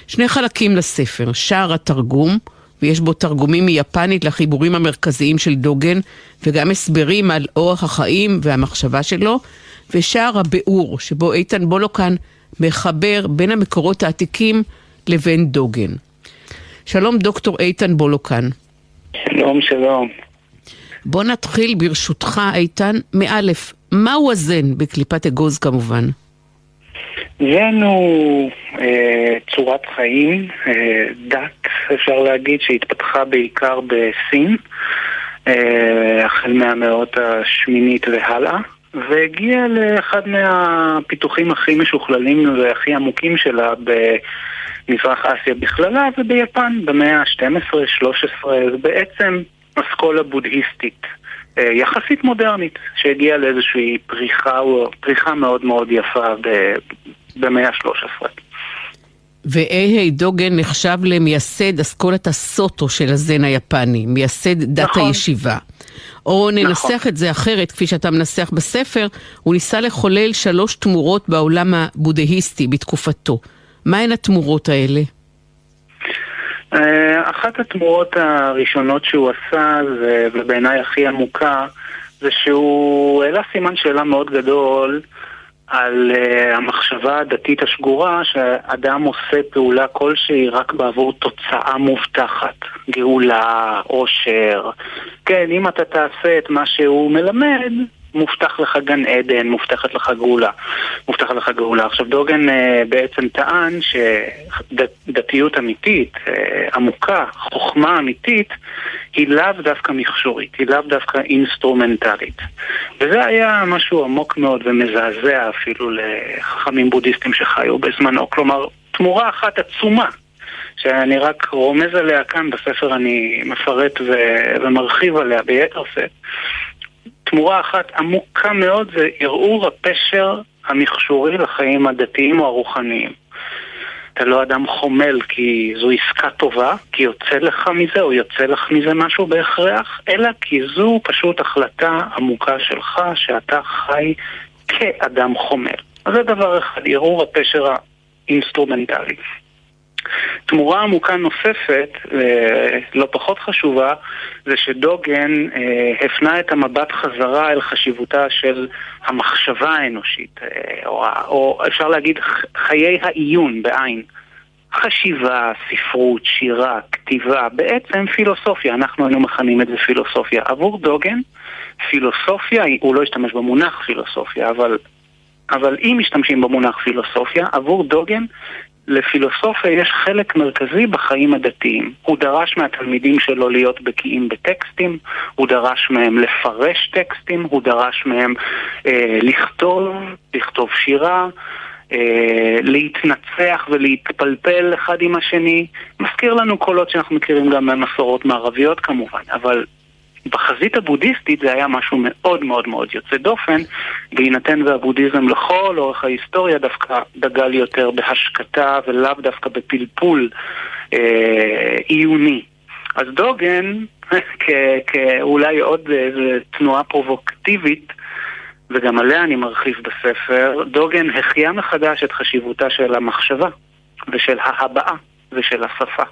שני חלקים לספר, שער התרגום, ויש בו תרגומים מיפנית לחיבורים המרכזיים של דוגן, וגם הסברים על אורח החיים והמחשבה שלו, ושער הביאור, שבו איתן בולוקן מחבר בין המקורות העתיקים לבין דוגן. שלום דוקטור איתן בולוקן. שלום, שלום. בוא נתחיל ברשותך, איתן, מאלף. מהו הזן בקליפת אגוז כמובן? זן הוא אה, צורת חיים, אה, דת, אפשר להגיד, שהתפתחה בעיקר בסין, אה, החל מהמאות השמינית והלאה. והגיע לאחד מהפיתוחים הכי משוכללים והכי עמוקים שלה במזרח אסיה בכללה וביפן במאה ה-12-13, זה בעצם אסכולה בודהיסטית אה, יחסית מודרנית שהגיעה לאיזושהי פריחה, פריחה מאוד מאוד יפה במאה ה-13. ואיי דוגן נחשב למייסד אסכולת הסוטו של הזן היפני, מייסד דת נכון. הישיבה. או ננסח נכון. את זה אחרת, כפי שאתה מנסח בספר, הוא ניסה לחולל שלוש תמורות בעולם הבודהיסטי בתקופתו. מהן התמורות האלה? אה, אחת התמורות הראשונות שהוא עשה, ובעיניי הכי עמוקה, זה שהוא העלה סימן שאלה מאוד גדול על uh, המחשבה הדתית השגורה שאדם עושה פעולה כלשהי רק בעבור תוצאה מובטחת, גאולה, עושר. כן, אם אתה תעשה את מה שהוא מלמד, מובטח לך גן עדן, מובטחת לך גאולה. מובטחת לך גאולה. עכשיו דוגן uh, בעצם טען שדתיות אמיתית, uh, עמוקה, חוכמה אמיתית, היא לאו דווקא מכשורית, היא לאו דווקא אינסטרומנטלית. וזה היה משהו עמוק מאוד ומזעזע אפילו לחכמים בודהיסטים שחיו בזמנו. כלומר, תמורה אחת עצומה שאני רק רומז עליה כאן, בספר אני מפרט ו- ומרחיב עליה ביתר שאת. תמורה אחת עמוקה מאוד זה ערעור הפשר המכשורי לחיים הדתיים או הרוחניים. אתה לא אדם חומל כי זו עסקה טובה, כי יוצא לך מזה או יוצא לך מזה משהו בהכרח, אלא כי זו פשוט החלטה עמוקה שלך שאתה חי כאדם חומל. אז זה דבר אחד, ערעור הפשר האינסטרומנטלי. תמורה עמוקה נוספת, אה, לא פחות חשובה, זה שדוגן אה, הפנה את המבט חזרה אל חשיבותה של המחשבה האנושית, אה, או, או אפשר להגיד חיי העיון בזן. חשיבה, ספרות, שירה, כתיבה, בעצם פילוסופיה, אנחנו היינו מכנים את זה פילוסופיה. עבור דוגן, פילוסופיה, הוא לא השתמש במונח פילוסופיה, אבל, אבל אם משתמשים במונח פילוסופיה, עבור דוגן לפילוסופיה יש חלק מרכזי בחיים הדתיים. הוא דרש מהתלמידים שלו להיות בקיאים בטקסטים, הוא דרש מהם לפרש טקסטים, הוא דרש מהם אה, לכתוב, לכתוב שירה, אה, להתנצח ולהתפלפל אחד עם השני. מזכיר לנו קולות שאנחנו מכירים גם ממסורות מערביות כמובן, אבל בחזית הבודהיסטית זה היה משהו מאוד מאוד מאוד יוצא דופן, בהינתן והבודהיזם לכל אורך ההיסטוריה דווקא דגל יותר בהשקטה ולאו דווקא בפלפול אה, עיוני. אז דוגן, כאולי עוד איזו תנועה פרובוקטיבית, וגם עליה אני מרחיב בספר, דוגן החיה מחדש את חשיבותה של המחשבה ושל ההבעה ושל השפה.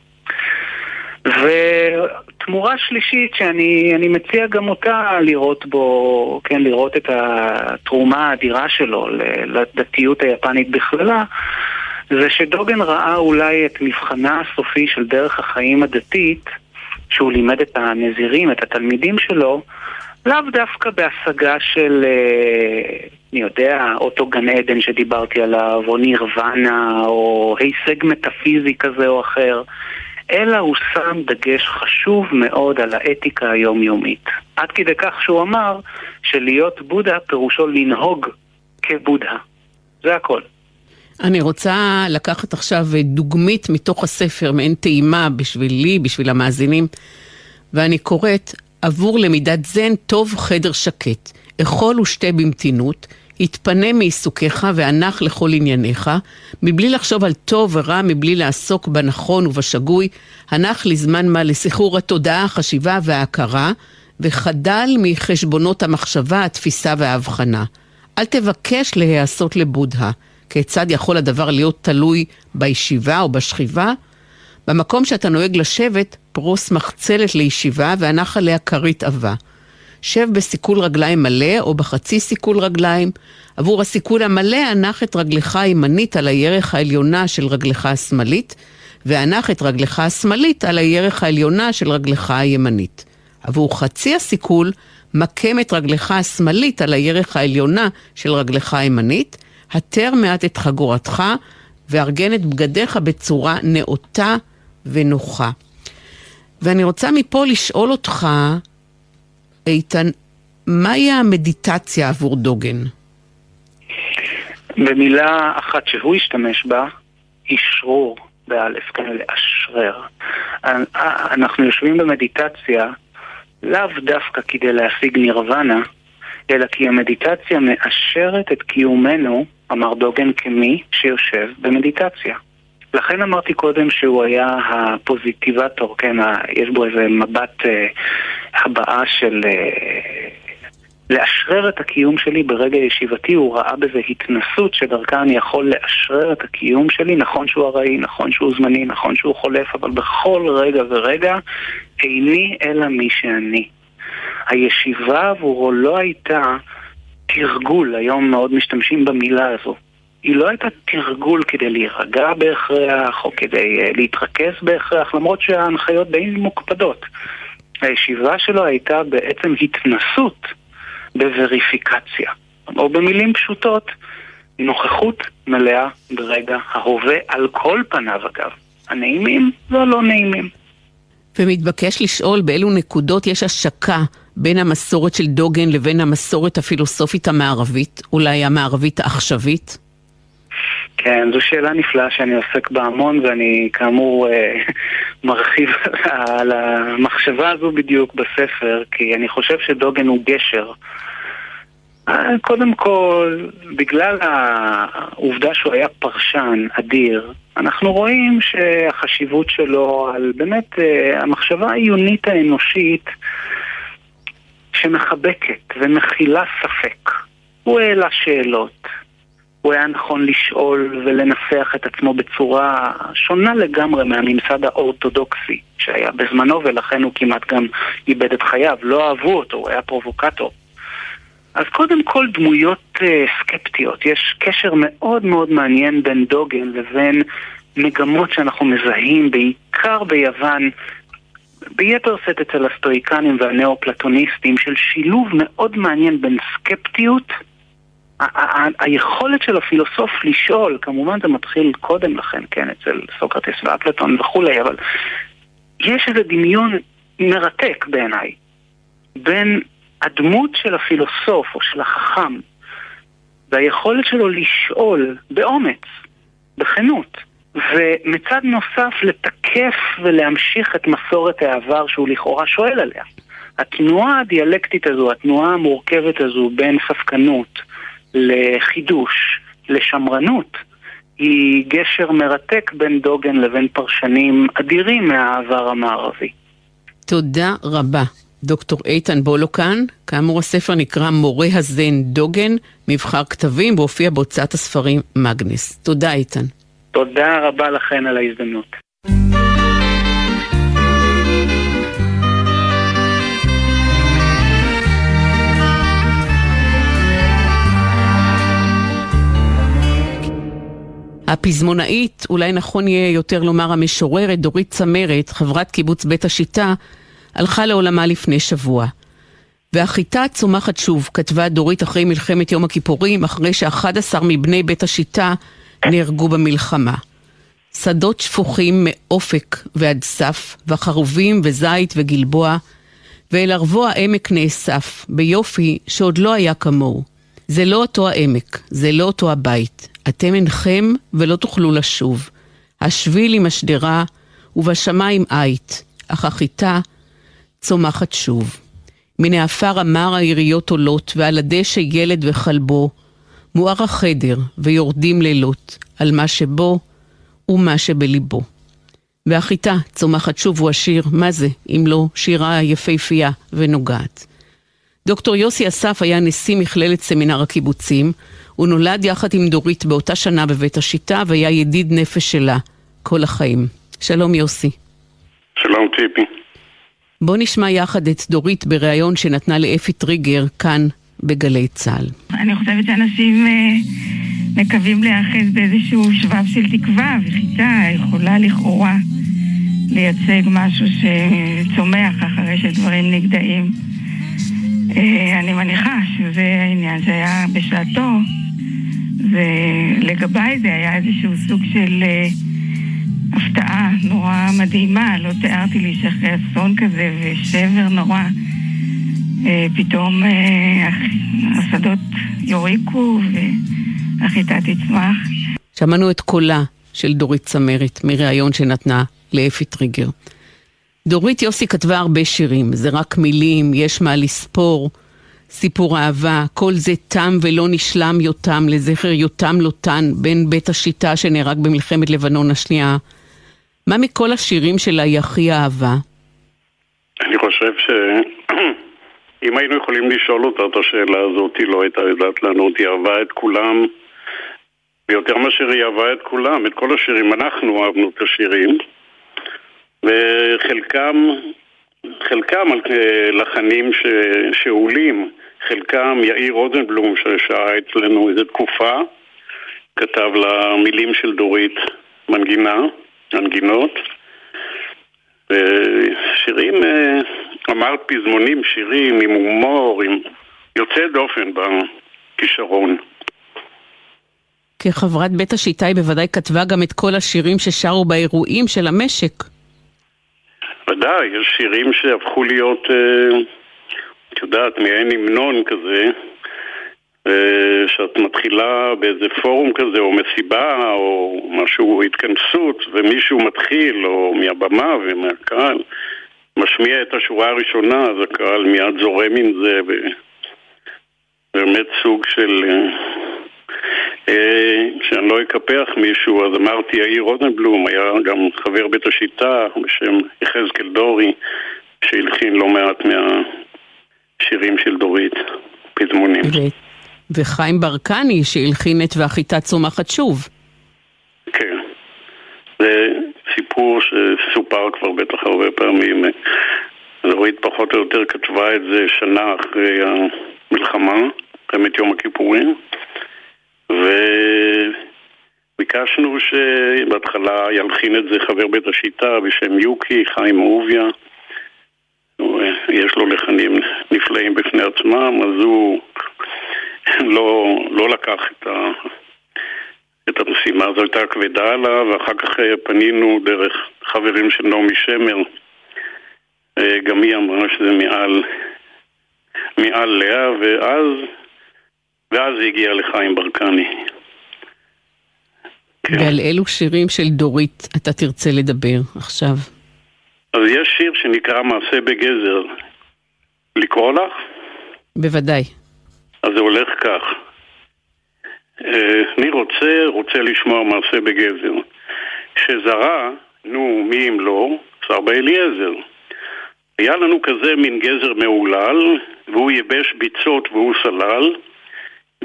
ותמורה שלישית שאני מציע גם אותה לראות בו, כן, לראות את התרומה האדירה שלו לדתיות היפנית בכללה, זה שדוגן ראה אולי את מבחנה הסופי של דרך החיים הדתית, שהוא לימד את הנזירים, את התלמידים שלו, לאו דווקא בהשגה של, אה, אני יודע, אותו גן עדן שדיברתי עליו, או נירוונה, או הישג מטאפיזי כזה או אחר, אלא הוא שם דגש חשוב מאוד על האתיקה היומיומית. עד כדי כך שהוא אמר שלהיות בודה פירושו לנהוג כבודה. זה הכל. אני רוצה לקחת עכשיו דוגמית מתוך הספר, מעין טעימה בשבילי, בשביל המאזינים, ואני קוראת, עבור למידת זן טוב חדר שקט, אכול ושתה במתינות, התפנה מעיסוקיך והנח לכל ענייניך, מבלי לחשוב על טוב ורע, מבלי לעסוק בנכון ובשגוי, הנח לזמן מה לסחרור התודעה, החשיבה וההכרה, וחדל מחשבונות המחשבה, התפיסה וההבחנה. אל תבקש להיעשות לבודהה. כיצד יכול הדבר להיות תלוי בישיבה או בשכיבה? במקום שאתה נוהג לשבת, פרוס מחצלת לישיבה והנח עליה כרית עבה. שב בסיכול רגליים מלא או בחצי סיכול רגליים. עבור הסיכול המלא הנח את רגלך הימנית על הירך העליונה של רגלך השמאלית, והנח את רגלך השמאלית על הירך העליונה של רגלך הימנית. עבור חצי הסיכול, מקם את רגלך השמאלית על הירך העליונה של רגלך הימנית, התר מעט את חגורתך, וארגן את בגדיך בצורה נאותה ונוחה. ואני רוצה מפה לשאול אותך, איתן, מהי המדיטציה עבור דוגן? במילה אחת שהוא השתמש בה, אשרור, באלף, כן, לאשרר. אנחנו יושבים במדיטציה לאו דווקא כדי להשיג נירוונה, אלא כי המדיטציה מאשרת את קיומנו, אמר דוגן, כמי שיושב במדיטציה. לכן אמרתי קודם שהוא היה הפוזיטיבטור, כן, יש בו איזה מבט אה, הבעה של אה, לאשרר את הקיום שלי ברגע ישיבתי, הוא ראה בזה התנסות שדרכה אני יכול לאשרר את הקיום שלי, נכון שהוא ארעי, נכון שהוא זמני, נכון שהוא חולף, אבל בכל רגע ורגע איני אלא מי שאני. הישיבה עבורו לא הייתה תרגול, היום מאוד משתמשים במילה הזו. היא לא הייתה תרגול כדי להירגע בהכרח, או כדי uh, להתרכז בהכרח, למרות שההנחיות די מוקפדות. הישיבה שלו הייתה בעצם התנסות בווריפיקציה. או במילים פשוטות, נוכחות מלאה ברגע ההווה על כל פניו אגב. הנעימים והלא נעימים. ומתבקש לשאול באילו נקודות יש השקה בין המסורת של דוגן לבין המסורת הפילוסופית המערבית, אולי המערבית העכשווית? כן, זו שאלה נפלאה שאני עוסק בה המון ואני כאמור אה, מרחיב על המחשבה הזו בדיוק בספר כי אני חושב שדוגן הוא גשר. אה, קודם כל, בגלל העובדה שהוא היה פרשן אדיר, אנחנו רואים שהחשיבות שלו על באמת אה, המחשבה העיונית האנושית שמחבקת ומכילה ספק. הוא העלה שאלות, הוא היה נכון לשאול ולנסח את עצמו בצורה שונה לגמרי מהממסד האורתודוקסי שהיה בזמנו ולכן הוא כמעט גם איבד את חייו. לא אהבו אותו, הוא היה פרובוקטור. אז קודם כל דמויות uh, סקפטיות. יש קשר מאוד מאוד מעניין בין דוגן לבין מגמות שאנחנו מזהים בעיקר ביוון, ביתר שאת אצל הסטואיקנים והנאו-פלטוניסטים, של שילוב מאוד מעניין בין סקפטיות היכולת של הפילוסוף לשאול, כמובן זה מתחיל קודם לכן, כן, אצל סוקרטס ואפלטון וכולי, אבל יש איזה דמיון מרתק בעיניי בין הדמות של הפילוסוף או של החכם והיכולת שלו לשאול באומץ, בכנות, ומצד נוסף לתקף ולהמשיך את מסורת העבר שהוא לכאורה שואל עליה. התנועה הדיאלקטית הזו, התנועה המורכבת הזו בין ספקנות לחידוש, לשמרנות, היא גשר מרתק בין דוגן לבין פרשנים אדירים מהעבר המערבי. תודה רבה. דוקטור איתן בולוקן, כאמור הספר נקרא מורה הזן דוגן, מבחר כתבים, והופיע בהוצאת הספרים מגנס. תודה איתן. תודה רבה לכן על ההזדמנות. הפזמונאית, אולי נכון יהיה יותר לומר המשוררת, דורית צמרת, חברת קיבוץ בית השיטה, הלכה לעולמה לפני שבוע. והחיטה צומחת שוב, כתבה דורית אחרי מלחמת יום הכיפורים, אחרי ש-11 מבני בית השיטה נהרגו במלחמה. שדות שפוכים מאופק ועד סף, וחרובים וזית וגלבוע, ואל ערבו העמק נאסף, ביופי שעוד לא היה כמוהו. זה לא אותו העמק, זה לא אותו הבית. אתם אינכם ולא תוכלו לשוב. השביל עם השדרה, ובשמיים עית, אך החיטה צומחת שוב. מן העפר המר היריות עולות, ועל הדשא ילד וכלבו, מואר החדר, ויורדים לילות, על מה שבו ומה שבליבו. והחיטה צומחת שוב הוא השיר, מה זה, אם לא שירה יפהפייה ונוגעת. דוקטור יוסי אסף היה נשיא מכללת סמינר הקיבוצים, הוא נולד יחד עם דורית באותה שנה בבית השיטה, והיה ידיד נפש שלה כל החיים. שלום יוסי. שלום ציפי. בוא נשמע יחד את דורית בריאיון שנתנה לאפי טריגר כאן בגלי צה"ל. אני חושבת שאנשים אה, מקווים להיאחז באיזשהו שבב של תקווה, וחיטה יכולה לכאורה לייצג משהו שצומח אחרי שדברים נגדעים. אה, אני מניחה שזה העניין שהיה בשעתו, ולגביי זה היה איזשהו סוג של אה, הפתעה נורא מדהימה, לא תיארתי לי שאחרי אסון כזה ושבר נורא, אה, פתאום השדות יוריקו והחיטה תצמח. שמענו את קולה של דורית צמרת מריאיון שנתנה לאפי טריגר. דורית יוסי כתבה הרבה שירים, זה רק מילים, יש מה לספור, סיפור אהבה, כל זה תם ולא נשלם יותם לזכר יותם לוטן, בן בית השיטה שנהרג במלחמת לבנון השנייה. מה מכל השירים שלה היא הכי אהבה? אני חושב שאם היינו יכולים לשאול אותה את השאלה הזאת, היא לא הייתה יודעת לענות, היא אהבה את כולם, ויותר מאשר היא אהבה את כולם, את כל השירים, אנחנו אהבנו את השירים. וחלקם חלקם על לחנים ש, שאולים, חלקם יאיר רוזנבלום ששעה אצלנו איזה תקופה, כתב למילים של דורית מנגינה, מנגינות, ושירים, אה, אמרת פזמונים, שירים עם הומור, עם יוצא דופן בכישרון. כחברת בית השיטה היא בוודאי כתבה גם את כל השירים ששרו באירועים של המשק. ודאי, יש שירים שהפכו להיות, אה, את יודעת, מעין המנון כזה, אה, שאת מתחילה באיזה פורום כזה, או מסיבה, או משהו, התכנסות, ומישהו מתחיל, או מהבמה ומהקהל, משמיע את השורה הראשונה, אז הקהל מיד זורם עם זה, ובאמת סוג של... אה, שאני לא אקפח מישהו, אז אמרתי יאיר רוזנבלום, היה גם חבר בית השיטה בשם יחזקאל דורי, שהלחין לא מעט מהשירים של דורית, פזמונים. וחיים ברקני שהלחין את והחיטה צומחת שוב. כן, זה סיפור שסופר כבר בטח הרבה פעמים. דורית פחות או יותר כתבה את זה שנה אחרי המלחמה, מלחמת יום הכיפורים. וביקשנו שבהתחלה ילחין את זה חבר בית השיטה בשם יוקי, חיים אהוביה. יש לו לחנים נפלאים בפני עצמם, אז הוא לא, לא לקח את, ה, את המשימה הזו, הייתה כבדה עליו, ואחר כך אה, פנינו דרך חברים של נעמי שמר. אה, גם היא אמרה שזה מעל, מעל לאה, ואז, ואז היא הגיעה לחיים ברקני. כן. ועל אילו שירים של דורית אתה תרצה לדבר עכשיו? אז יש שיר שנקרא מעשה בגזר. לקרוא לך? בוודאי. אז זה הולך כך. אה, אני רוצה, רוצה לשמוע מעשה בגזר. שזרה, נו, מי אם לא? שר באליעזר. היה לנו כזה מין גזר מהולל, והוא ייבש ביצות והוא סלל,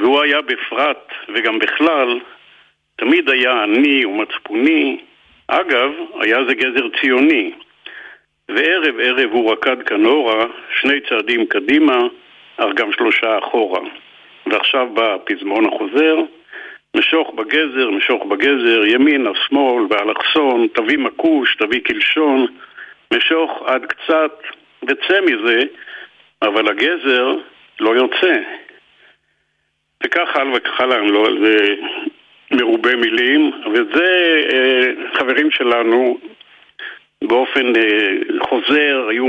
והוא היה בפרט וגם בכלל, תמיד היה עני ומצפוני. אגב, היה זה גזר ציוני. וערב ערב הוא רקד כנורה, שני צעדים קדימה, אך גם שלושה אחורה. ועכשיו בא הפזמון החוזר, משוך בגזר, משוך בגזר, ימינה, שמאל, באלכסון, תביא מכוש, תביא קלשון, משוך עד קצת, וצא מזה, אבל הגזר לא יוצא. וכך הלאה וכך הלאה, לא, זה מרובה מילים, וזה אה, חברים שלנו באופן אה, חוזר היו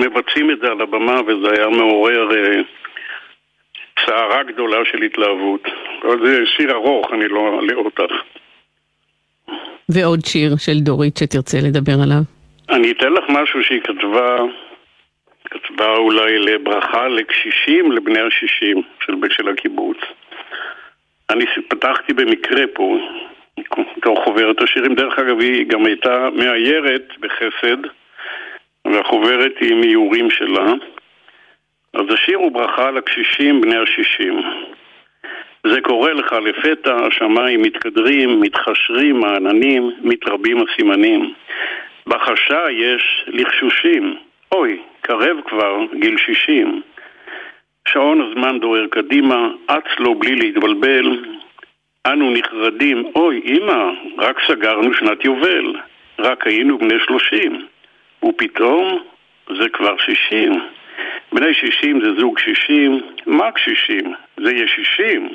מבצעים את זה על הבמה וזה היה מעורר אה, סערה גדולה של התלהבות. אבל זה שיר ארוך, אני לא אעלה אותך. ועוד שיר של דורית שתרצה לדבר עליו. אני אתן לך משהו שהיא כתבה, כתבה אולי לברכה לקשישים, לבני השישים של, של. אני פתחתי במקרה פה, מתוך חוברת השירים. דרך אגב, היא גם הייתה מאיירת בחסד, והחוברת היא עם איורים שלה. אז השיר הוא ברכה לקשישים בני השישים. זה קורה לך לפתע, השמיים מתקדרים, מתחשרים העננים, מתרבים הסימנים. בחשה יש לחשושים, אוי, קרב כבר גיל שישים. שעון הזמן דוהר קדימה, אץ לו בלי להתבלבל, אנו נחרדים, אוי אמא, רק סגרנו שנת יובל, רק היינו בני שלושים, ופתאום זה כבר שישים. בני שישים זה זוג שישים, מה קשישים? זה ישישים.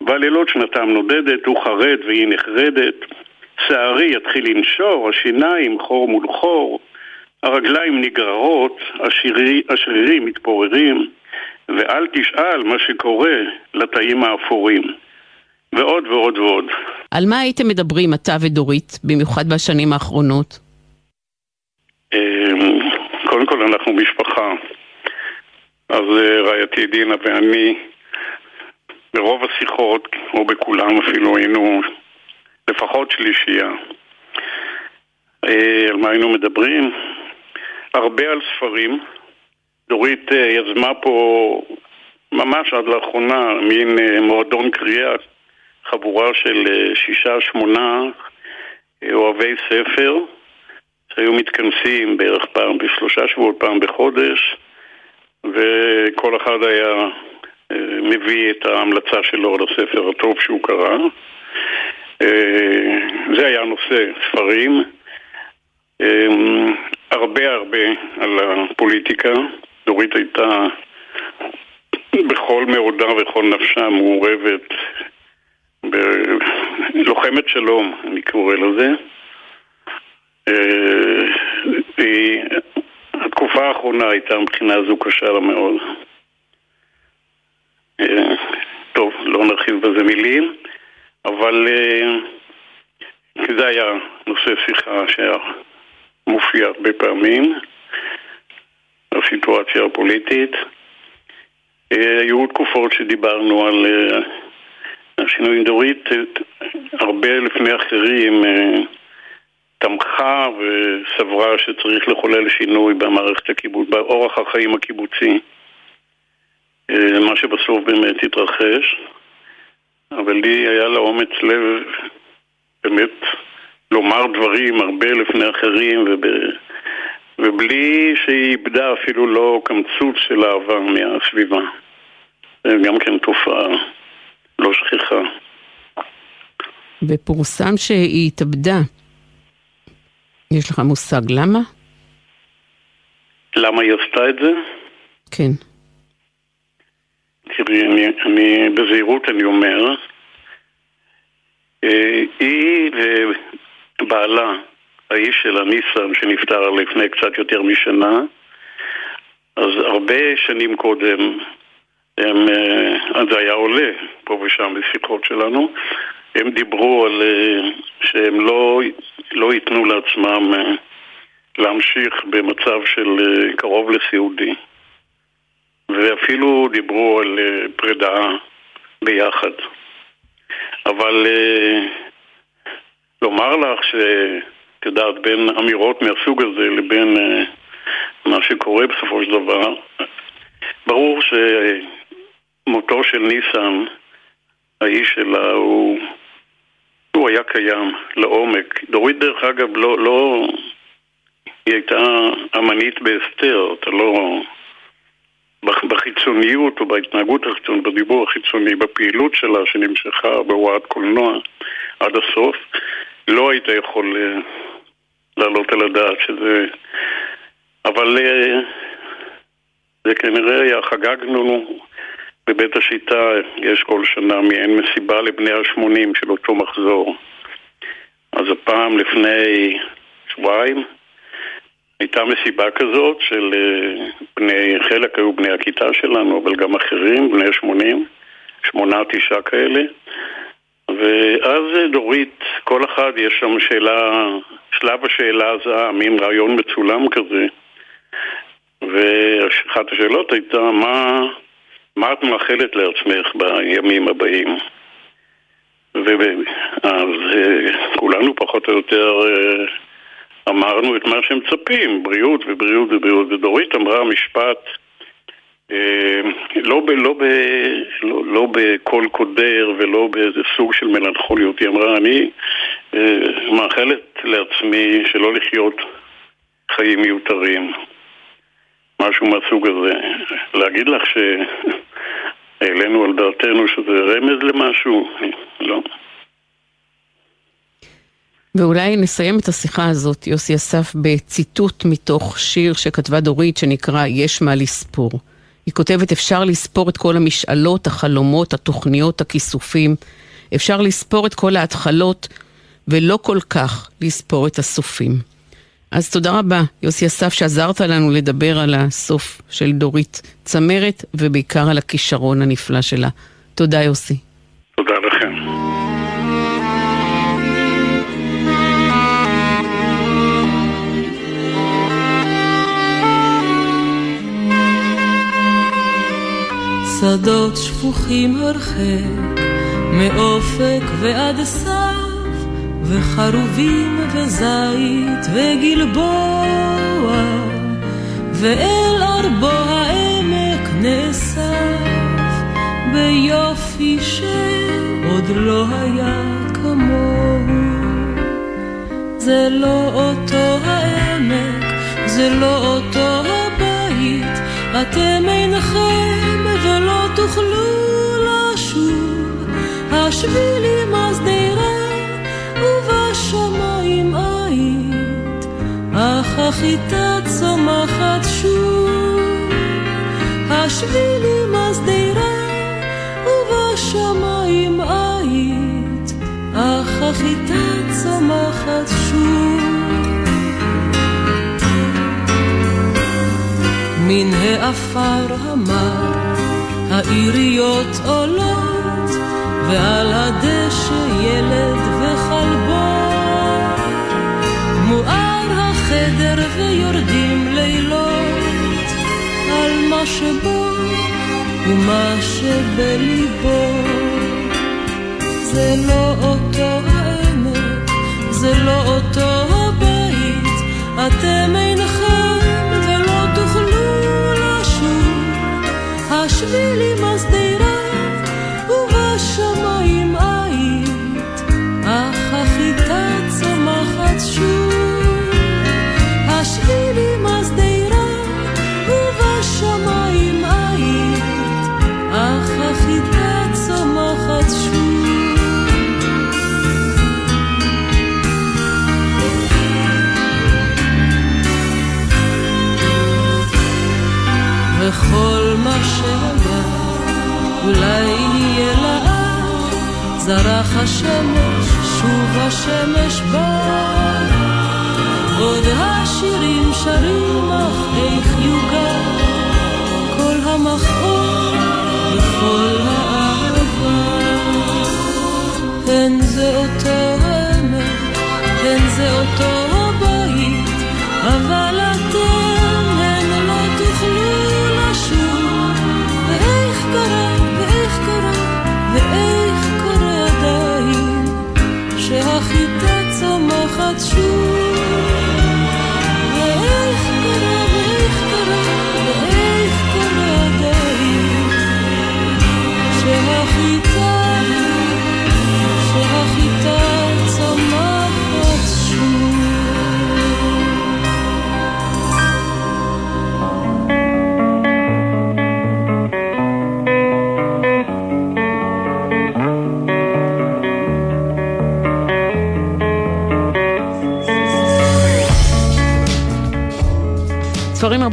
בלילות שנתם נודדת, הוא חרד והיא נחרדת, שערי יתחיל לנשור, השיניים חור מול חור, הרגליים נגררות, השרירי, השרירים מתפוררים, ואל תשאל מה שקורה לתאים האפורים. ועוד ועוד ועוד. על מה הייתם מדברים אתה ודורית, במיוחד בשנים האחרונות? אמ, קודם כל אנחנו משפחה. אז אה, רעייתי דינה ואני, ברוב השיחות, או בכולם אפילו, היינו לפחות שלישייה. אה, על מה היינו מדברים? הרבה על ספרים. דורית אה, יזמה פה ממש עד לאחרונה מין מועדון קריאה חבורה של אה, שישה, שמונה אה, אוהבי ספר שהיו מתכנסים בערך פעם בשלושה שבועות, פעם בחודש וכל אחד היה אה, מביא את ההמלצה שלו על הספר הטוב שהוא קרא. זה היה נושא, ספרים. הרבה הרבה על הפוליטיקה. דורית הייתה בכל מאודה וכל נפשה מעורבת לוחמת שלום, אני קורא לזה. אה, התקופה האחרונה הייתה מבחינה זו קשה מאוד. אה, טוב, לא נרחיב בזה מילים, אבל אה, זה היה נושא שיחה שמופיע הרבה פעמים, הסיטואציה הפוליטית. היו תקופות שדיברנו על השינוי דורית, הרבה לפני אחרים, אה, תמכה וסברה שצריך לחולל שינוי במערכת הקיבוץ, באורח החיים הקיבוצי, אה, מה שבסוף באמת התרחש. אבל לי היה לה אומץ לב באמת לומר דברים הרבה לפני אחרים וב... ובלי שהיא איבדה אפילו לא קמצוץ של אהבה מהסביבה. זה גם כן תופעה. לא שכיחה. ופורסם שהיא התאבדה. יש לך מושג למה? למה היא עשתה את זה? כן. תראי, אני, אני בזהירות אני אומר, אה, היא ובעלה, האיש שלה, ניסן, שנפטר לפני קצת יותר משנה, אז הרבה שנים קודם, הם, זה היה עולה פה ושם בשיחות שלנו, הם דיברו על שהם לא, לא ייתנו לעצמם להמשיך במצב של קרוב לסיעודי. ואפילו דיברו על פרידה ביחד. אבל לומר לך שאת יודעת, בין אמירות מהסוג הזה לבין מה שקורה בסופו של דבר, ברור שמותו של ניסן, האיש שלה, הוא, הוא היה קיים לעומק. דורית דרך אגב לא, לא, היא הייתה אמנית בהסתר, אתה לא... בחיצוניות או בהתנהגות החיצונית, בדיבור החיצוני, בפעילות שלה שנמשכה בהוראת קולנוע עד הסוף, לא היית יכול להעלות על הדעת שזה... אבל uh, זה כנראה חגגנו בבית השיטה, יש כל שנה מעין מסיבה לבני ה-80 של אותו מחזור. אז הפעם לפני שבועיים הייתה מסיבה כזאת של אה, בני, חלק היו בני הכיתה שלנו, אבל גם אחרים, בני 80, שמונה, תשעה כאלה. ואז אה, דורית, כל אחד יש שם שאלה, שלב השאלה הזהה, מין רעיון מצולם כזה. ואחת השאלות הייתה, מה, מה את מאחלת לעצמך בימים הבאים? ואז אה, כולנו פחות או יותר אמרנו את מה שהם מצפים, בריאות ובריאות ובריאות. ודורית אמרה משפט אה, לא, ב, לא, ב, לא, לא בקול קודר ולא באיזה סוג של מלנכוליות. היא אמרה, אני אה, מאחלת לעצמי שלא לחיות חיים מיותרים. משהו מהסוג הזה. להגיד לך שהעלינו על דעתנו שזה רמז למשהו? לא. ואולי נסיים את השיחה הזאת, יוסי אסף, בציטוט מתוך שיר שכתבה דורית שנקרא "יש מה לספור". היא כותבת, אפשר לספור את כל המשאלות, החלומות, התוכניות, הכיסופים. אפשר לספור את כל ההתחלות, ולא כל כך לספור את הסופים. אז תודה רבה, יוסי אסף, שעזרת לנו לדבר על הסוף של דורית צמרת, ובעיקר על הכישרון הנפלא שלה. תודה, יוסי. תודה לכם. שדות שפוכים הרחק, מאופק ועד סף, וחרובים וזית וגלבוע, ואל ארבו העמק נאסף, ביופי שעוד לא היה כמוהו. זה לא אותו העמק, זה לא אותו הבית, אתם אינכם ולא תוכלו לשוב, השבילים השדרה ובשמיים החיטה צומחת שוב. השבילים השדרה ובשמיים היית, אך החיטה צומחת שוב. מן העפר המר העיריות עולות, ועל הדשא ילד ויורדים לילות, על מה שבו ומה שבליבו. זה לא אותו העמק, זה לא אותו הבית, אתם אינכם בשבילי מסדירה ובשמיים וכל מה שהיה אולי יהיה לעד, זרח השמש, שוב השמש בא. עוד השירים שרים, אך איך יוגע כל המכאוב וכל האהבה. הן זה אותו אמת, הן זה אותו...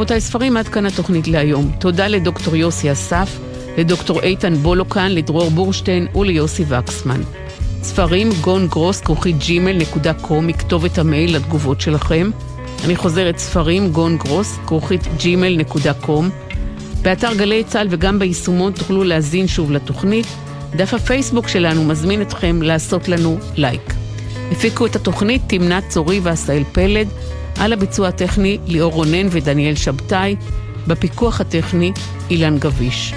רבותיי, ספרים, עד כאן התוכנית להיום. תודה לדוקטור יוסי אסף, לדוקטור איתן בולוקן, לדרור בורשטיין וליוסי וקסמן. ספרים גון גרוס כרוכית Gmail נקודה com מכתובת המייל לתגובות שלכם. אני חוזרת ספרים גון גרוס כרוכית Gmail נקודה com. באתר גלי צה"ל וגם ביישומון תוכלו להאזין שוב לתוכנית. דף הפייסבוק שלנו מזמין אתכם לעשות לנו לייק. הפיקו את התוכנית תמנת צורי ועשהאל פלד, על הביצוע הטכני ליאור רונן ודניאל שבתאי, בפיקוח הטכני אילן גביש.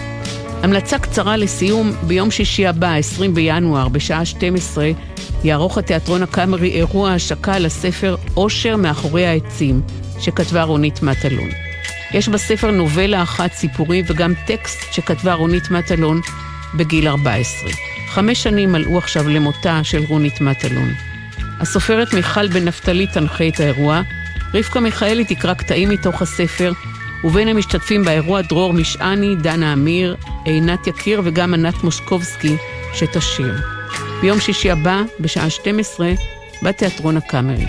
המלצה קצרה לסיום, ביום שישי הבא, 20 בינואר, בשעה 12, יערוך התיאטרון הקאמרי אירוע השקה לספר "אושר מאחורי העצים", שכתבה רונית מטלון. יש בספר נובלה אחת סיפורים וגם טקסט שכתבה רונית מטלון בגיל 14. חמש שנים מלאו עכשיו למותה של רונית מטלון. הסופרת מיכל בן נפתלי תנחה את האירוע, רבקה מיכאלי תקרא קטעים מתוך הספר, ובין המשתתפים באירוע דרור משעני, דנה אמיר, עינת יקיר וגם ענת מושקובסקי שתשיר. ביום שישי הבא, בשעה 12, בתיאטרון הקאמרי.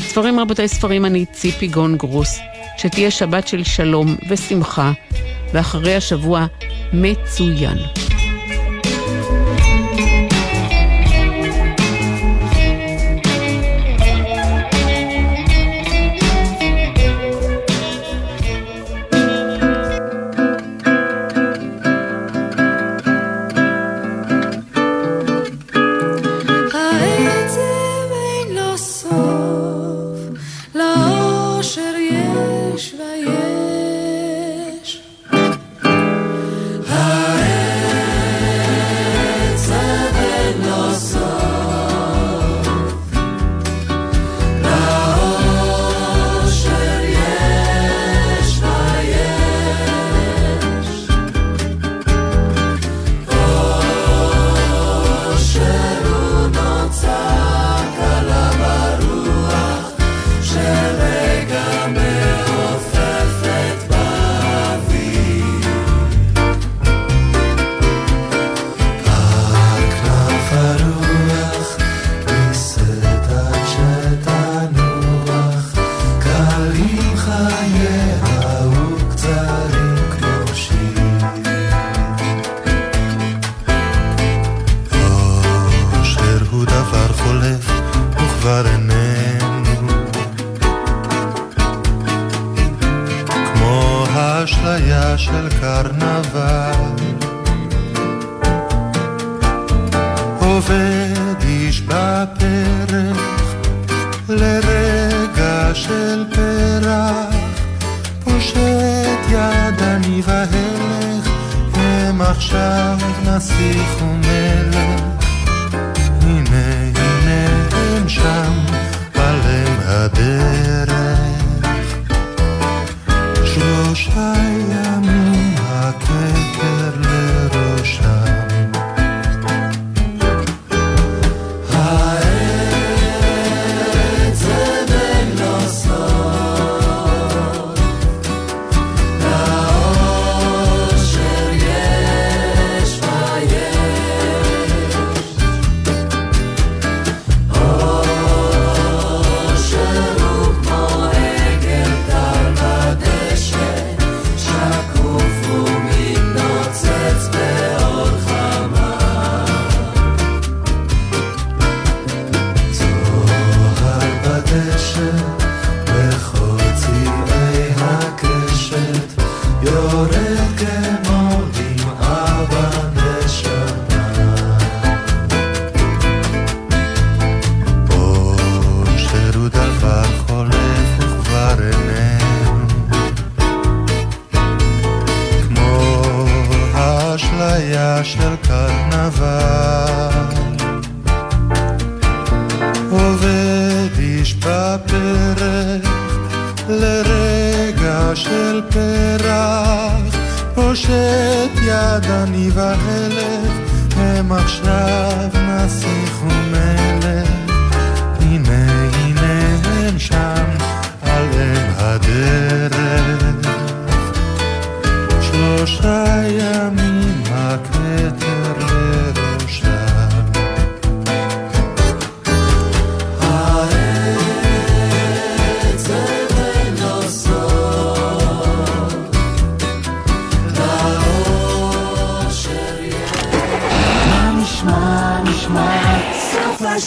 ספרים רבותיי ספרים, אני ציפי גון גרוס, שתהיה שבת של שלום ושמחה, ואחרי השבוע מצוין.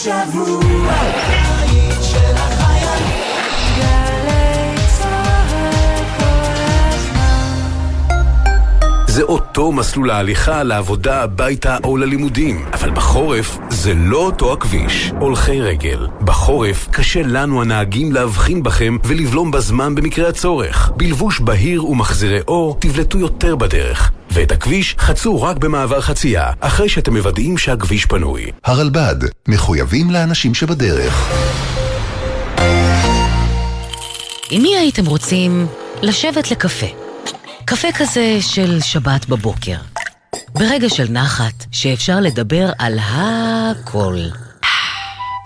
הזמן. זה אותו מסלול ההליכה לעבודה, הביתה או ללימודים. אבל בחורף זה לא אותו הכביש. הולכי רגל. בחורף קשה לנו הנהגים להבחין בכם ולבלום בזמן במקרה הצורך. בלבוש בהיר ומחזירי אור תבלטו יותר בדרך. ואת הכביש חצו רק במעבר חצייה, אחרי שאתם מוודאים שהכביש פנוי. הרלב"ד, מחויבים לאנשים שבדרך. עם מי הייתם רוצים לשבת לקפה? קפה כזה של שבת בבוקר. ברגע של נחת, שאפשר לדבר על הכל.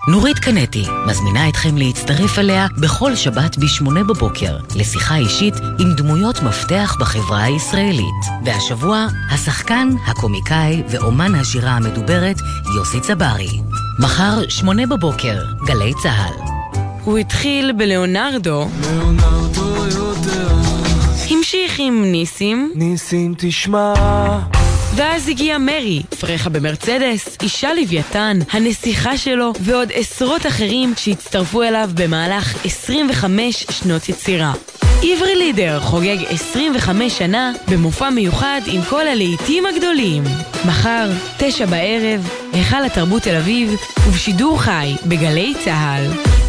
נורית קנטי מזמינה אתכם להצטרף אליה בכל שבת ב-8 בבוקר לשיחה אישית עם דמויות מפתח בחברה הישראלית. והשבוע, השחקן, הקומיקאי ואומן השירה המדוברת יוסי צברי. מחר, 8 בבוקר, גלי צה"ל. הוא התחיל בלאונרדו. ליאונרדו יודע. המשיך עם ניסים. ניסים תשמע. ואז הגיע מרי, פרחה במרצדס, אישה לוויתן, הנסיכה שלו, ועוד עשרות אחרים שהצטרפו אליו במהלך 25 שנות יצירה. עברי לידר חוגג 25 שנה במופע מיוחד עם כל הלהיטים הגדולים. מחר, תשע בערב, היכל התרבות תל אביב, ובשידור חי בגלי צה"ל.